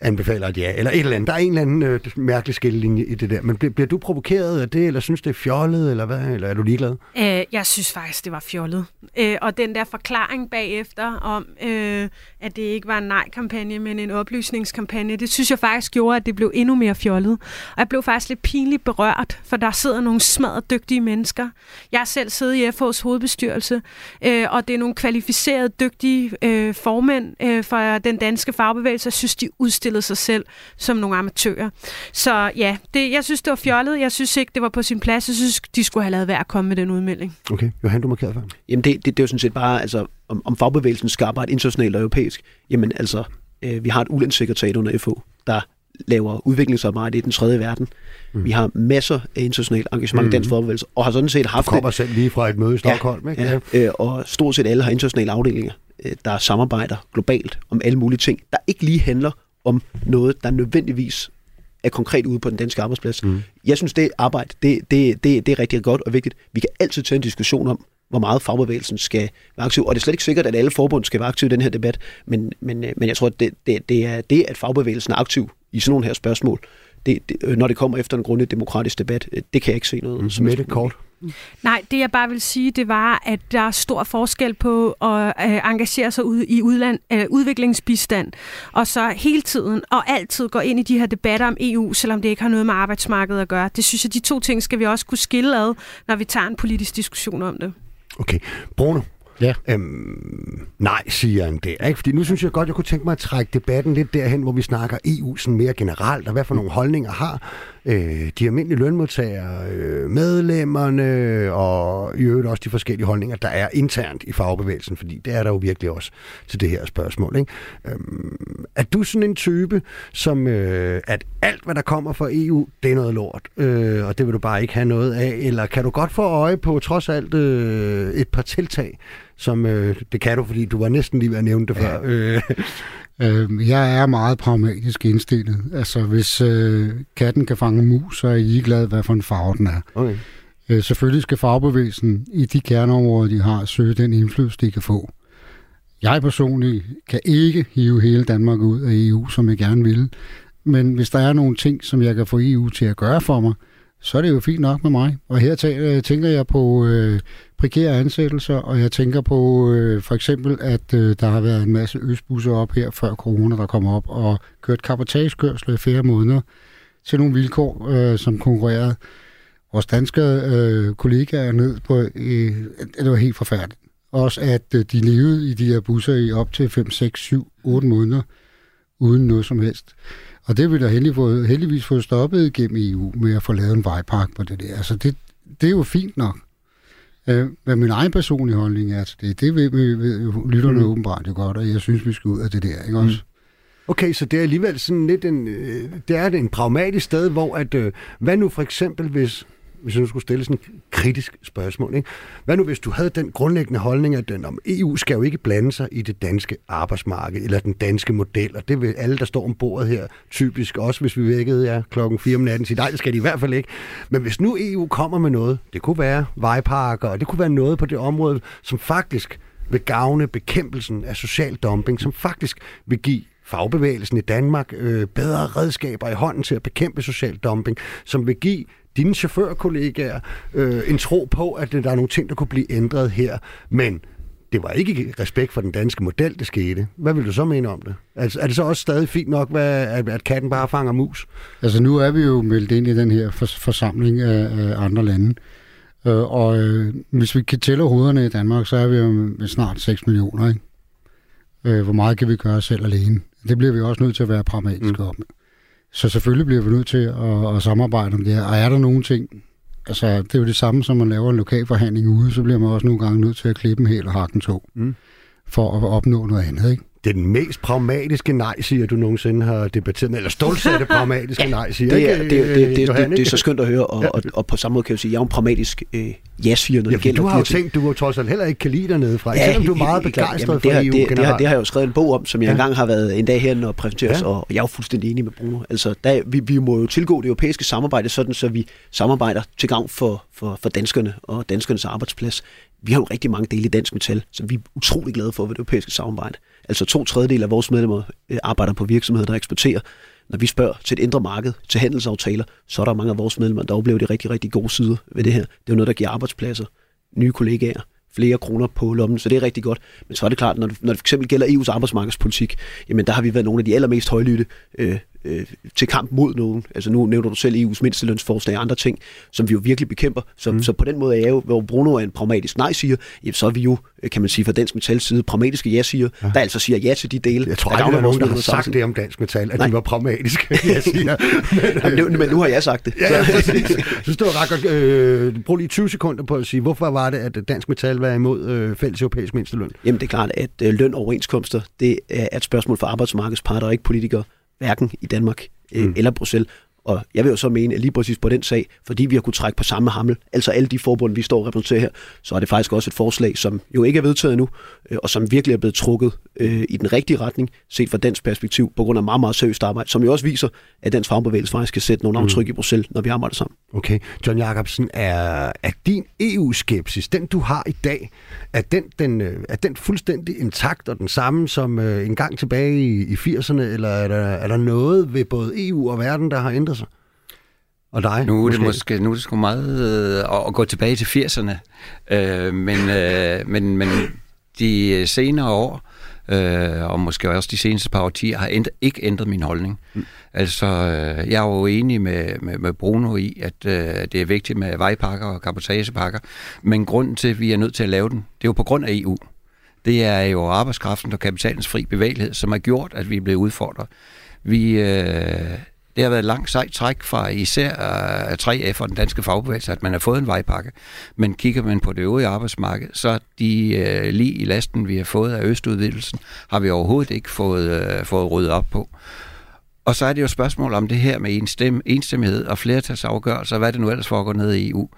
anbefaler at ja, eller et eller andet. Der er en eller anden øh, mærkelig skillelinje i det der. Men bliver, bliver du provokeret af det, eller synes det er fjollet, eller hvad? Eller er du ligeglad? Øh, jeg synes faktisk, det var fjollet. Øh, og den der forklaring bagefter om, øh, at det ikke var en nej-kampagne, men en oplysningskampagne, det synes jeg faktisk gjorde, at det blev endnu mere fjollet. Og jeg blev faktisk lidt pinligt berørt, for der sidder nogle smadret dygtige mennesker. Jeg selv sidder i FH's hovedbestyrelse, øh, og det er nogle kvalificerede, dygtige øh, formænd øh, for den danske fagbevægelse. Jeg synes, de udstillede sig selv som nogle amatører. Så ja, det, jeg synes, det var fjollet. Jeg synes ikke, det var på sin plads. Jeg synes, de skulle have lavet værd at komme med den udmelding. Okay, Johan, du markerede før. Jamen det, det, det er jo sådan set bare, altså, om, om fagbevægelsen skal arbejde internationalt og europæisk. Jamen altså, øh, vi har et ulandssekretariat under FH, der laver udviklingsarbejde i den tredje verden. Mm. Vi har masser af internationalt engagement Mm. i dansk fagbevægelse, og har sådan set Du haft det. kommer selv lige fra et møde i Stockholm, ikke? Ja, øh, og stort set alle har internationale afdelinger, øh, der samarbejder globalt om alle mulige ting, der ikke lige handler om noget, der nødvendigvis er konkret ude på den danske arbejdsplads. Mm. Jeg synes, det arbejde, det, det, det, det er rigtig godt og vigtigt. Vi kan altid tage en diskussion om, hvor meget fagbevægelsen skal være aktiv. Og det er slet ikke sikkert, at alle forbund skal være aktive i den her debat, men, men, øh, men jeg tror, at det, det, det er det, at fagbevægelsen er aktiv i sådan nogle her spørgsmål, det, det, når det kommer efter en grundig demokratisk debat, øh, det kan jeg ikke se noget. Mm. som Mette, kort. Nej, det jeg bare vil sige, det var, at der er stor forskel på at øh, engagere sig ud i udland, øh, udviklingsbistand, og så hele tiden og altid gå ind i de her debatter om EU, selvom det ikke har noget med arbejdsmarkedet at gøre. Det synes jeg, de to ting skal vi også kunne skille ad, når vi tager en politisk diskussion om det. Okay. Bruno? Ja. Øhm, nej, siger han der. Ikke? Fordi nu synes jeg godt, jeg kunne tænke mig at trække debatten lidt derhen, hvor vi snakker EU sådan mere generelt, og hvad for nogle holdninger har øh, de almindelige lønmodtagere, øh, medlemmerne, og i øvrigt også de forskellige holdninger, der er internt i fagbevægelsen, fordi det er der jo virkelig også til det her spørgsmål. Ikke? Øhm, er du sådan en type, som øh, at alt, hvad der kommer fra EU, det er noget lort, øh, og det vil du bare ikke have noget af, eller kan du godt få øje på trods alt øh, et par tiltag, som øh, det kan du, fordi du var næsten lige ved at nævne det før. Øh, Øh, jeg er meget pragmatisk indstillet. Altså, hvis øh, katten kan fange mus, så er I ligeglad, hvad for en farve den er. okay. Øh, selvfølgelig skal fagbevægelsen i de kerneområder, de har, søge den indflydelse, de kan få. Jeg personligt kan ikke hive hele Danmark ud af EU, som jeg gerne vil. Men hvis der er nogle ting, som jeg kan få EU til at gøre for mig, så er det jo fint nok med mig. Og her tæ- øh, tænker jeg på øh, prekære ansættelser, og jeg tænker på øh, for eksempel, at øh, der har været en masse østbusser op her før corona, der kom op og kørt kapotagekørsel i flere måneder til nogle vilkår, øh, som konkurrerede vores danske øh, kollegaer ned på, øh, det var helt forfærdeligt. Også at øh, de levede i de her busser i op til 5, 6, 7, 8 måneder, uden noget som helst. Og det vil der heldig fået, heldigvis fået stoppet gennem EU med at få lavet en vejpark på det der. Altså det, det er jo fint nok. Øh, hvad min egen personlige holdning er til det, det ved, ved, lytterne mm. åbenbart jo godt, og jeg synes, vi skal ud af det der, ikke også? Okay, så det er alligevel sådan lidt en, øh, det er en pragmatisk sted, hvor at, øh, hvad nu for eksempel, hvis, hvis jeg nu skulle stille sådan et kritisk spørgsmål, ikke? hvad nu hvis du havde den grundlæggende holdning, at den, om EU skal jo ikke blande sig i det danske arbejdsmarked, eller den danske model, og det vil alle, der står om bordet her, typisk også, hvis vi vækkede jer klokken 4 om natten, sige, nej, det skal de i hvert fald ikke. Men hvis nu EU kommer med noget, det kunne være vejparker, og det kunne være noget på det område, som faktisk vil gavne bekæmpelsen af social dumping, som faktisk vil give fagbevægelsen i Danmark øh, bedre redskaber i hånden til at bekæmpe social dumping, som vil give dine chaufførkollegaer øh, en tro på, at der er nogle ting, der kunne blive ændret her. Men det var ikke respekt for den danske model, det skete. Hvad vil du så mene om det? Altså, er det så også stadig fint nok, at, at katten bare fanger mus? Altså nu er vi jo meldt ind i den her forsamling af, af andre lande. Øh, og øh, hvis vi kan tælle hovederne i Danmark, så er vi jo med snart 6 millioner. Ikke? Øh, hvor meget kan vi gøre selv alene? Det bliver vi også nødt til at være pragmatiske mm. om. Så selvfølgelig bliver vi nødt til at, at samarbejde om det her. Og er der nogle ting, altså det er jo det samme, som man laver en lokal forhandling ude, så bliver man også nogle gange nødt til at klippe en hel og hakke en to, mm. for at opnå noget andet, ikke? Det er den mest pragmatiske nej, siger du nogensinde har debatteret med, eller stålsatte pragmatiske ja, nej, siger det er, ikke, det, det, det, det, det, det, er så skønt at høre, og, ja. og, og på samme måde kan jeg sige, jeg er en pragmatisk øh, ja-siger, når ja, det gælder du har jo tænkt, du trods alt heller ikke kan lide dernede fra, ja, selvom du er meget begejstret for EU det, det, det, har, det har jeg jo skrevet en bog om, som jeg ja. engang har været en dag herinde og præsenteret, ja. og jeg er jo fuldstændig enig med Bruno. Altså, der, vi, vi må jo tilgå det europæiske samarbejde sådan, så vi samarbejder til gavn for, for, for danskerne og danskernes arbejdsplads vi har jo rigtig mange dele i dansk metal, som vi er utrolig glade for ved det europæiske samarbejde. Altså to tredjedel af vores medlemmer øh, arbejder på virksomheder, der eksporterer. Når vi spørger til et indre marked, til handelsaftaler, så er der mange af vores medlemmer, der oplever de rigtig, rigtig gode sider ved det her. Det er jo noget, der giver arbejdspladser, nye kollegaer, flere kroner på lommen, så det er rigtig godt. Men så er det klart, når det, når det for eksempel gælder EU's arbejdsmarkedspolitik, jamen der har vi været nogle af de allermest højlytte øh, øh, til kamp mod nogen. Altså nu nævner du selv EU's mindstelønsforslag og andre ting, som vi jo virkelig bekæmper. Så, mm. så på den måde er jeg jo, hvor Bruno er en pragmatisk nej-siger, så er vi jo, øh, kan man sige, fra Dansk Metals side, pragmatiske ja-siger, ja. der altså siger ja til de dele. Jeg tror aldrig, der er nogen, der har sagt det om Dansk Metal, at nej. de var pragmatiske ja-siger. men, jamen, men nu har jeg sagt det. Ja, ja, jeg synes, det var ret godt. Øh, brug lige 20 sekunder på at sige, hvorfor var det, at Dansk Metal var imod øh, fælles europæisk mindsteløn? Jamen det er klart, at øh, løn og overenskomster, det er et spørgsmål for arbejdsmarkedsparter og ikke politikere hverken i Danmark øh, mm. eller Bruxelles. Og jeg vil jo så mene, at lige præcis på den sag, fordi vi har kunnet trække på samme hammel, altså alle de forbund, vi står og repræsenterer her, så er det faktisk også et forslag, som jo ikke er vedtaget endnu, øh, og som virkelig er blevet trukket øh, i den rigtige retning, set fra dansk perspektiv, på grund af meget, meget seriøst arbejde, som jo også viser, at dansk fagbevægelse faktisk skal sætte nogle mm. aftryk mm. i Bruxelles, når vi arbejder sammen. Okay. John Jacobsen, er, er din EU-skepsis, den du har i dag, er den, den, øh, er den fuldstændig intakt og den samme som øh, en gang tilbage i, i 80'erne, eller er der, er der noget ved både EU og verden, der har ændret sig? Og dig? Nu er det måske, nu er det sgu meget øh, at gå tilbage til 80'erne, øh, men, øh, men, men de senere år, øh, og måske også de seneste par årtier, har ændret, ikke ændret min holdning. Mm. Altså, øh, jeg er jo enig med, med, med Bruno i, at øh, det er vigtigt med vejpakker og kapotagepakker, men grunden til, at vi er nødt til at lave den, det er jo på grund af EU. Det er jo arbejdskraften og kapitalens fri bevægelighed, som har gjort, at vi er blevet udfordret. Vi, øh, det har været et langt sejt træk fra især øh, 3F og den danske fagbevægelse, at man har fået en vejpakke. Men kigger man på det øvrige arbejdsmarked, så de øh, lige i lasten, vi har fået af østudvidelsen, har vi overhovedet ikke fået, øh, fået ryddet op på. Og så er det jo et spørgsmål om det her med enstem, enstemmighed og flertalsafgørelser, hvad det nu ellers foregår ned i EU.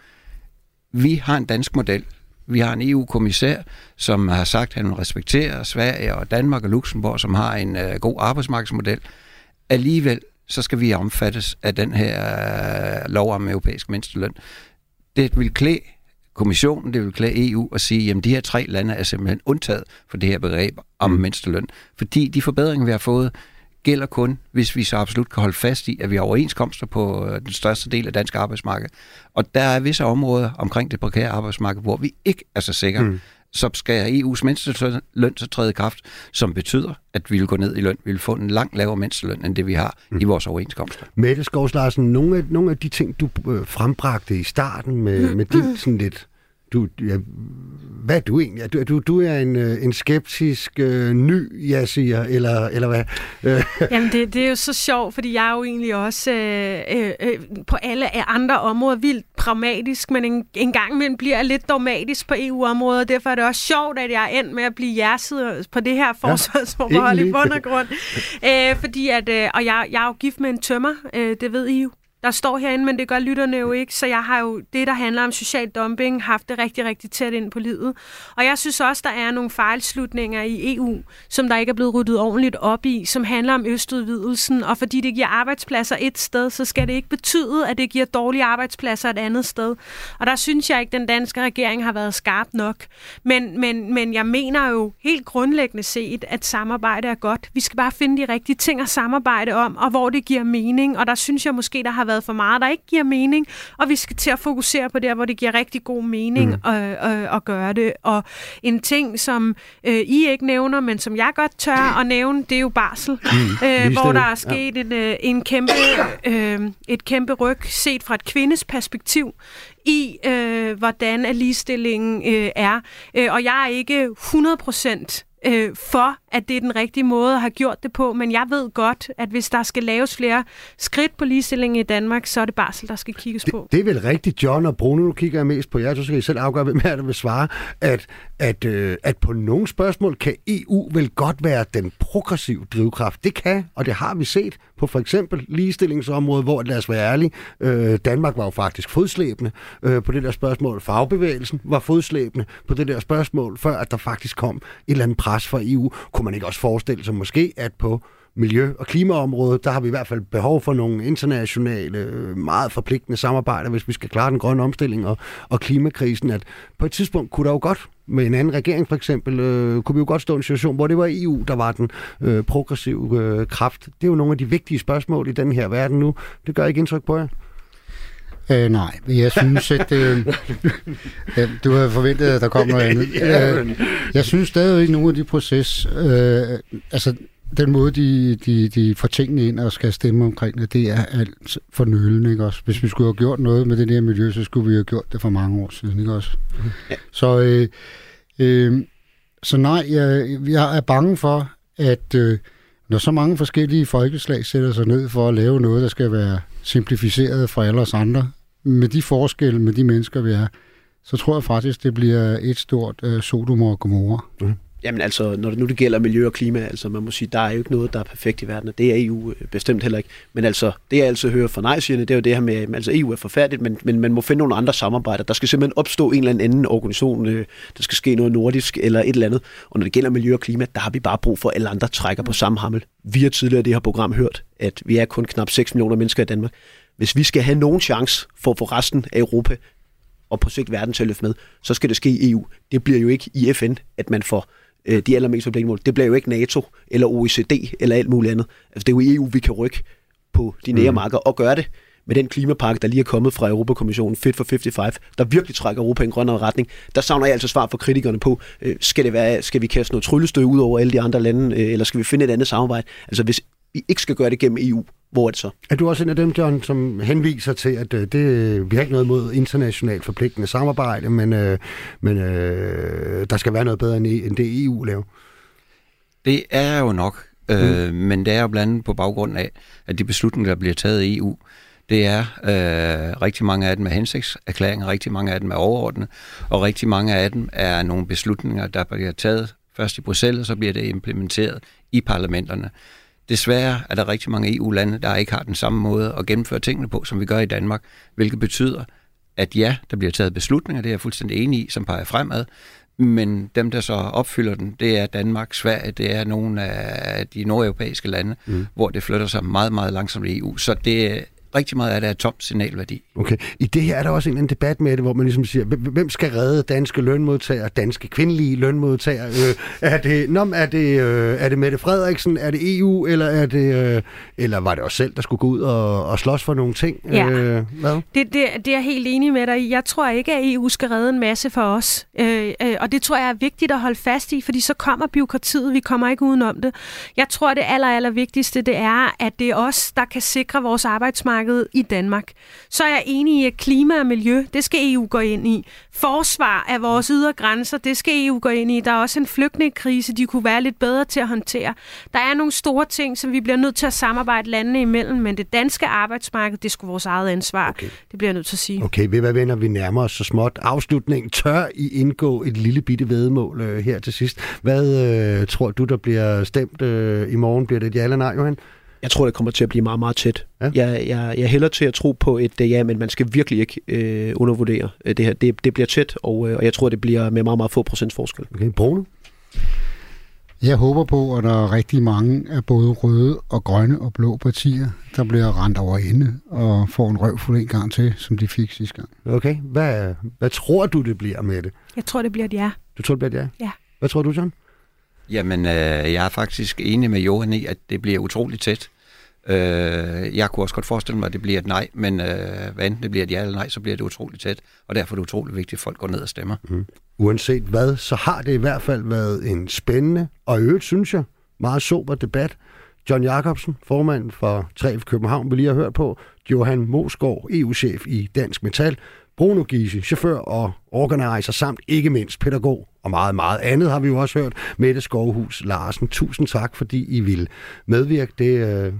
Vi har en dansk model. Vi har en EU-kommissær, som har sagt, at han respekterer Sverige og Danmark og Luxembourg, som har en øh, god arbejdsmarkedsmodel. Alligevel så skal vi omfattes af den her øh, lov om europæisk mindsteløn. Det vil klæde kommissionen, det vil klæde EU at sige, jamen de her tre lande er simpelthen undtaget for det her begreb om mm. mindsteløn. Fordi de forbedringer, vi har fået, gælder kun, hvis vi så absolut kan holde fast i, at vi har overenskomster på øh, den største del af dansk arbejdsmarked. Og der er visse områder omkring det prekære arbejdsmarked, hvor vi ikke er så sikre, mm så skal EU's mindsteløn så træde i kraft, som betyder, at vi vil gå ned i løn. Vi vil få en langt lavere mindsteløn, end det vi har mm. i vores overenskomster. Mette Skovs Larsen, nogle af, nogle af de ting, du øh, frembragte i starten med, med din sådan lidt du, ja, hvad er du egentlig? Du, du, du er en, øh, en skeptisk øh, ny, jeg siger, eller, eller hvad? Jamen, det, det er jo så sjovt, fordi jeg er jo egentlig også øh, øh, øh på alle andre områder vildt pragmatisk, men en, en gang imellem bliver jeg lidt dogmatisk på EU-området, og derfor er det også sjovt, at jeg er endt med at blive hjertet på det her forsvarsforhold ja, i bund og grund. øh, fordi at, øh, og jeg, jeg er jo gift med en tømmer, øh, det ved I jo der står herinde, men det gør lytterne jo ikke, så jeg har jo det, der handler om social dumping, haft det rigtig, rigtig tæt ind på livet. Og jeg synes også, der er nogle fejlslutninger i EU, som der ikke er blevet ryddet ordentligt op i, som handler om østudvidelsen, og fordi det giver arbejdspladser et sted, så skal det ikke betyde, at det giver dårlige arbejdspladser et andet sted. Og der synes jeg ikke, den danske regering har været skarp nok. Men, men, men jeg mener jo helt grundlæggende set, at samarbejde er godt. Vi skal bare finde de rigtige ting at samarbejde om, og hvor det giver mening. Og der synes jeg måske, der har været for meget, der ikke giver mening. Og vi skal til at fokusere på der, hvor det giver rigtig god mening mm. at, at, at gøre det. Og en ting, som øh, I ikke nævner, men som jeg godt tør at nævne, det er jo barsel. Mm. Øh, hvor der er sket ja. en, øh, en kæmpe, øh, et kæmpe ryg set fra et kvindes perspektiv i, øh, hvordan ligestillingen øh, er. Øh, og jeg er ikke 100 procent øh, for, at det er den rigtige måde at have gjort det på, men jeg ved godt, at hvis der skal laves flere skridt på ligestillingen i Danmark, så er det barsel, der skal kigges det, på. Det er vel rigtigt, John og Bruno, nu kigger jeg mest på jer, så skal I selv afgøre, hvem er der vil svare, at, at, øh, at på nogle spørgsmål kan EU vel godt være den progressive drivkraft. Det kan, og det har vi set på for eksempel ligestillingsområdet, hvor, lad os være ærlige, øh, Danmark var jo faktisk fodslæbende øh, på det der spørgsmål. Fagbevægelsen var fodslæbende på det der spørgsmål, før at der faktisk kom et eller andet pres fra EU. Kunne man ikke også forestille sig måske, at på miljø- og klimaområdet, der har vi i hvert fald behov for nogle internationale, øh, meget forpligtende samarbejder, hvis vi skal klare den grønne omstilling og, og klimakrisen, at på et tidspunkt kunne der jo godt med en anden regering for eksempel, øh, kunne vi jo godt stå i en situation, hvor det var EU, der var den øh, progressive øh, kraft. Det er jo nogle af de vigtige spørgsmål i den her verden nu. Det gør ikke indtryk på jer? Øh, nej, jeg synes, at øh, ja, du havde forventet, at der kom noget andet. Øh, jeg synes stadigvæk, at nogle af de proces, øh, altså den måde, de, de, de får tingene ind og skal stemme omkring det, det er alt for nølende, ikke også? Hvis vi skulle have gjort noget med det der miljø, så skulle vi have gjort det for mange år siden, ikke også? Ja. Så, øh, øh, så nej, jeg, jeg er bange for, at øh, når så mange forskellige folkeslag sætter sig ned for at lave noget, der skal være simplificeret for alle os andre, med de forskelle, med de mennesker, vi er, så tror jeg faktisk, det bliver et stort øh, Sodom og Gomorra. Mm. Jamen altså, når det nu det gælder miljø og klima, altså man må sige, der er jo ikke noget, der er perfekt i verden, og det er EU øh, bestemt heller ikke. Men altså, det jeg altså hører fra nej det er jo det her med, altså EU er forfærdeligt, men, men man må finde nogle andre samarbejder. Der skal simpelthen opstå en eller anden organisation, øh, der skal ske noget nordisk eller et eller andet. Og når det gælder miljø og klima, der har vi bare brug for, at alle andre trækker på samme hammel. Vi har tidligere i det her program hørt, at vi er kun knap 6 millioner mennesker i Danmark. Hvis vi skal have nogen chance for at få resten af Europa og på sigt verden til at løfte med, så skal det ske i EU. Det bliver jo ikke i FN, at man får øh, de allermest forpligtende mål. Det bliver jo ikke NATO eller OECD eller alt muligt andet. Altså, det er jo EU, vi kan rykke på de nære mm. marker og gøre det med den klimapakke, der lige er kommet fra Europakommissionen, Fit for 55, der virkelig trækker Europa i en grønnere retning. Der savner jeg altså svar fra kritikerne på, øh, skal, det være, skal vi kaste noget tryllestøv ud over alle de andre lande, øh, eller skal vi finde et andet samarbejde? Altså hvis vi ikke skal gøre det gennem EU, hvor er det så? Er du også en af dem, John, som henviser til, at øh, det, vi har ikke noget mod internationalt forpligtende samarbejde, men, øh, men øh, der skal være noget bedre end, end det EU laver? Det er jo nok, øh, mm. men det er jo blandt andet på baggrund af, at de beslutninger, der bliver taget i EU, det er øh, rigtig mange af dem er hensigtserklæringer, rigtig mange af dem er overordnet, og rigtig mange af dem er nogle beslutninger, der bliver taget først i Bruxelles, og så bliver det implementeret i parlamenterne. Desværre er der rigtig mange EU-lande, der ikke har den samme måde at gennemføre tingene på, som vi gør i Danmark, hvilket betyder, at ja, der bliver taget beslutninger, det er jeg fuldstændig enig i, som peger fremad, men dem, der så opfylder den, det er Danmark, Sverige, det er nogle af de nordeuropæiske lande, mm. hvor det flytter sig meget, meget langsomt i EU. Så det rigtig meget af det er tomt signalværdi. Okay. I det her er der også en, en debat med det, hvor man ligesom siger, hvem skal redde danske lønmodtagere, danske kvindelige lønmodtagere? Øh, er, det, nå, er, det, øh, er det Mette Frederiksen, er det EU, eller er det øh, eller var det også selv, der skulle gå ud og, og slås for nogle ting? Ja. Øh, hvad? Det, det, det er jeg helt enig med dig i. Jeg tror ikke, at EU skal redde en masse for os. Øh, øh, og det tror jeg er vigtigt at holde fast i, fordi så kommer byråkratiet, vi kommer ikke udenom det. Jeg tror, det aller, aller vigtigste, det er, at det er os, der kan sikre vores arbejdsmarked arbejdsmarked i Danmark. Så er jeg enig i, at klima og miljø, det skal EU gå ind i. Forsvar af vores ydre grænser, det skal EU gå ind i. Der er også en flygtningekrise, de kunne være lidt bedre til at håndtere. Der er nogle store ting, som vi bliver nødt til at samarbejde landene imellem, men det danske arbejdsmarked, det skulle vores eget ansvar. Okay. Det bliver jeg nødt til at sige. Okay, ved hvad venner, vi nærmer os så småt. Afslutning, tør I indgå et lille bitte vedmål øh, her til sidst? Hvad øh, tror du, der bliver stemt øh, i morgen? Bliver det et ja eller nej, Johan? Jeg tror, det kommer til at blive meget, meget tæt. Ja. Ja. Jeg, jeg, jeg hælder til at tro på et øh, ja, men man skal virkelig ikke øh, undervurdere øh, det her. Det, det bliver tæt, og, øh, og jeg tror, det bliver med meget, meget få procents forskel. Okay, Bruno? Jeg håber på, at der er rigtig mange af både røde og grønne og blå partier, der bliver rendt over ende og får en røvfuld en gang til, som de fik sidste gang. Okay, hvad, hvad tror du, det bliver med det? Jeg tror, det bliver et ja. Du tror, det bliver et ja? Ja. Hvad tror du, John? Jamen, øh, jeg er faktisk enig med Johan i, at det bliver utroligt tæt. Øh, jeg kunne også godt forestille mig, at det bliver et nej, men øh, hvad enten det bliver et ja eller nej, så bliver det utroligt tæt, og derfor er det utroligt vigtigt, at folk går ned og stemmer. Mhm. Uanset hvad, så har det i hvert fald været en spændende, og i øvrigt, synes jeg, meget sober debat. John Jacobsen, formand for 3 København, vi lige har hørt på. Johan Mosgaard, EU-chef i Dansk Metal. Bruno Giese, chauffør og organizer, samt ikke mindst pædagog og meget, meget andet har vi jo også hørt. Mette Skovhus Larsen, tusind tak, fordi I ville medvirke. Det øh,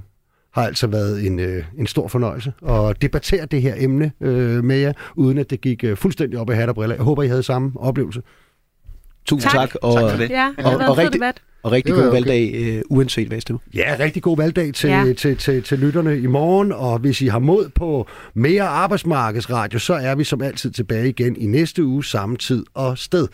har altså været en, øh, en stor fornøjelse at debattere det her emne øh, med jer, uden at det gik øh, fuldstændig op i hat og briller. Jeg håber, I havde samme oplevelse. Tusind Tak. tak, og, Tak for det. Ja, det Og- og rigtig- debat. og rigtig god okay. valgdag, øh, uanset hvad stemmer. Ja, rigtig god valgdag til, Ja. ja. til, til, til lytterne i morgen, og hvis I har mod på mere arbejdsmarkedsradio, så er vi som altid tilbage igen i næste uge, samme tid og sted.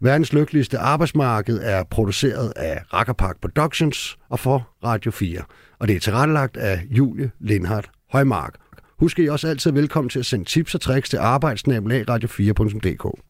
Verdens lykkeligste arbejdsmarked er produceret af Rakkerpark Productions og for Radio 4, og det er tilrettelagt af Julie Lindhardt Højmark. Husk, I også altid velkommen til at sende tips og tricks til arbejdsnabelag radio4.dk.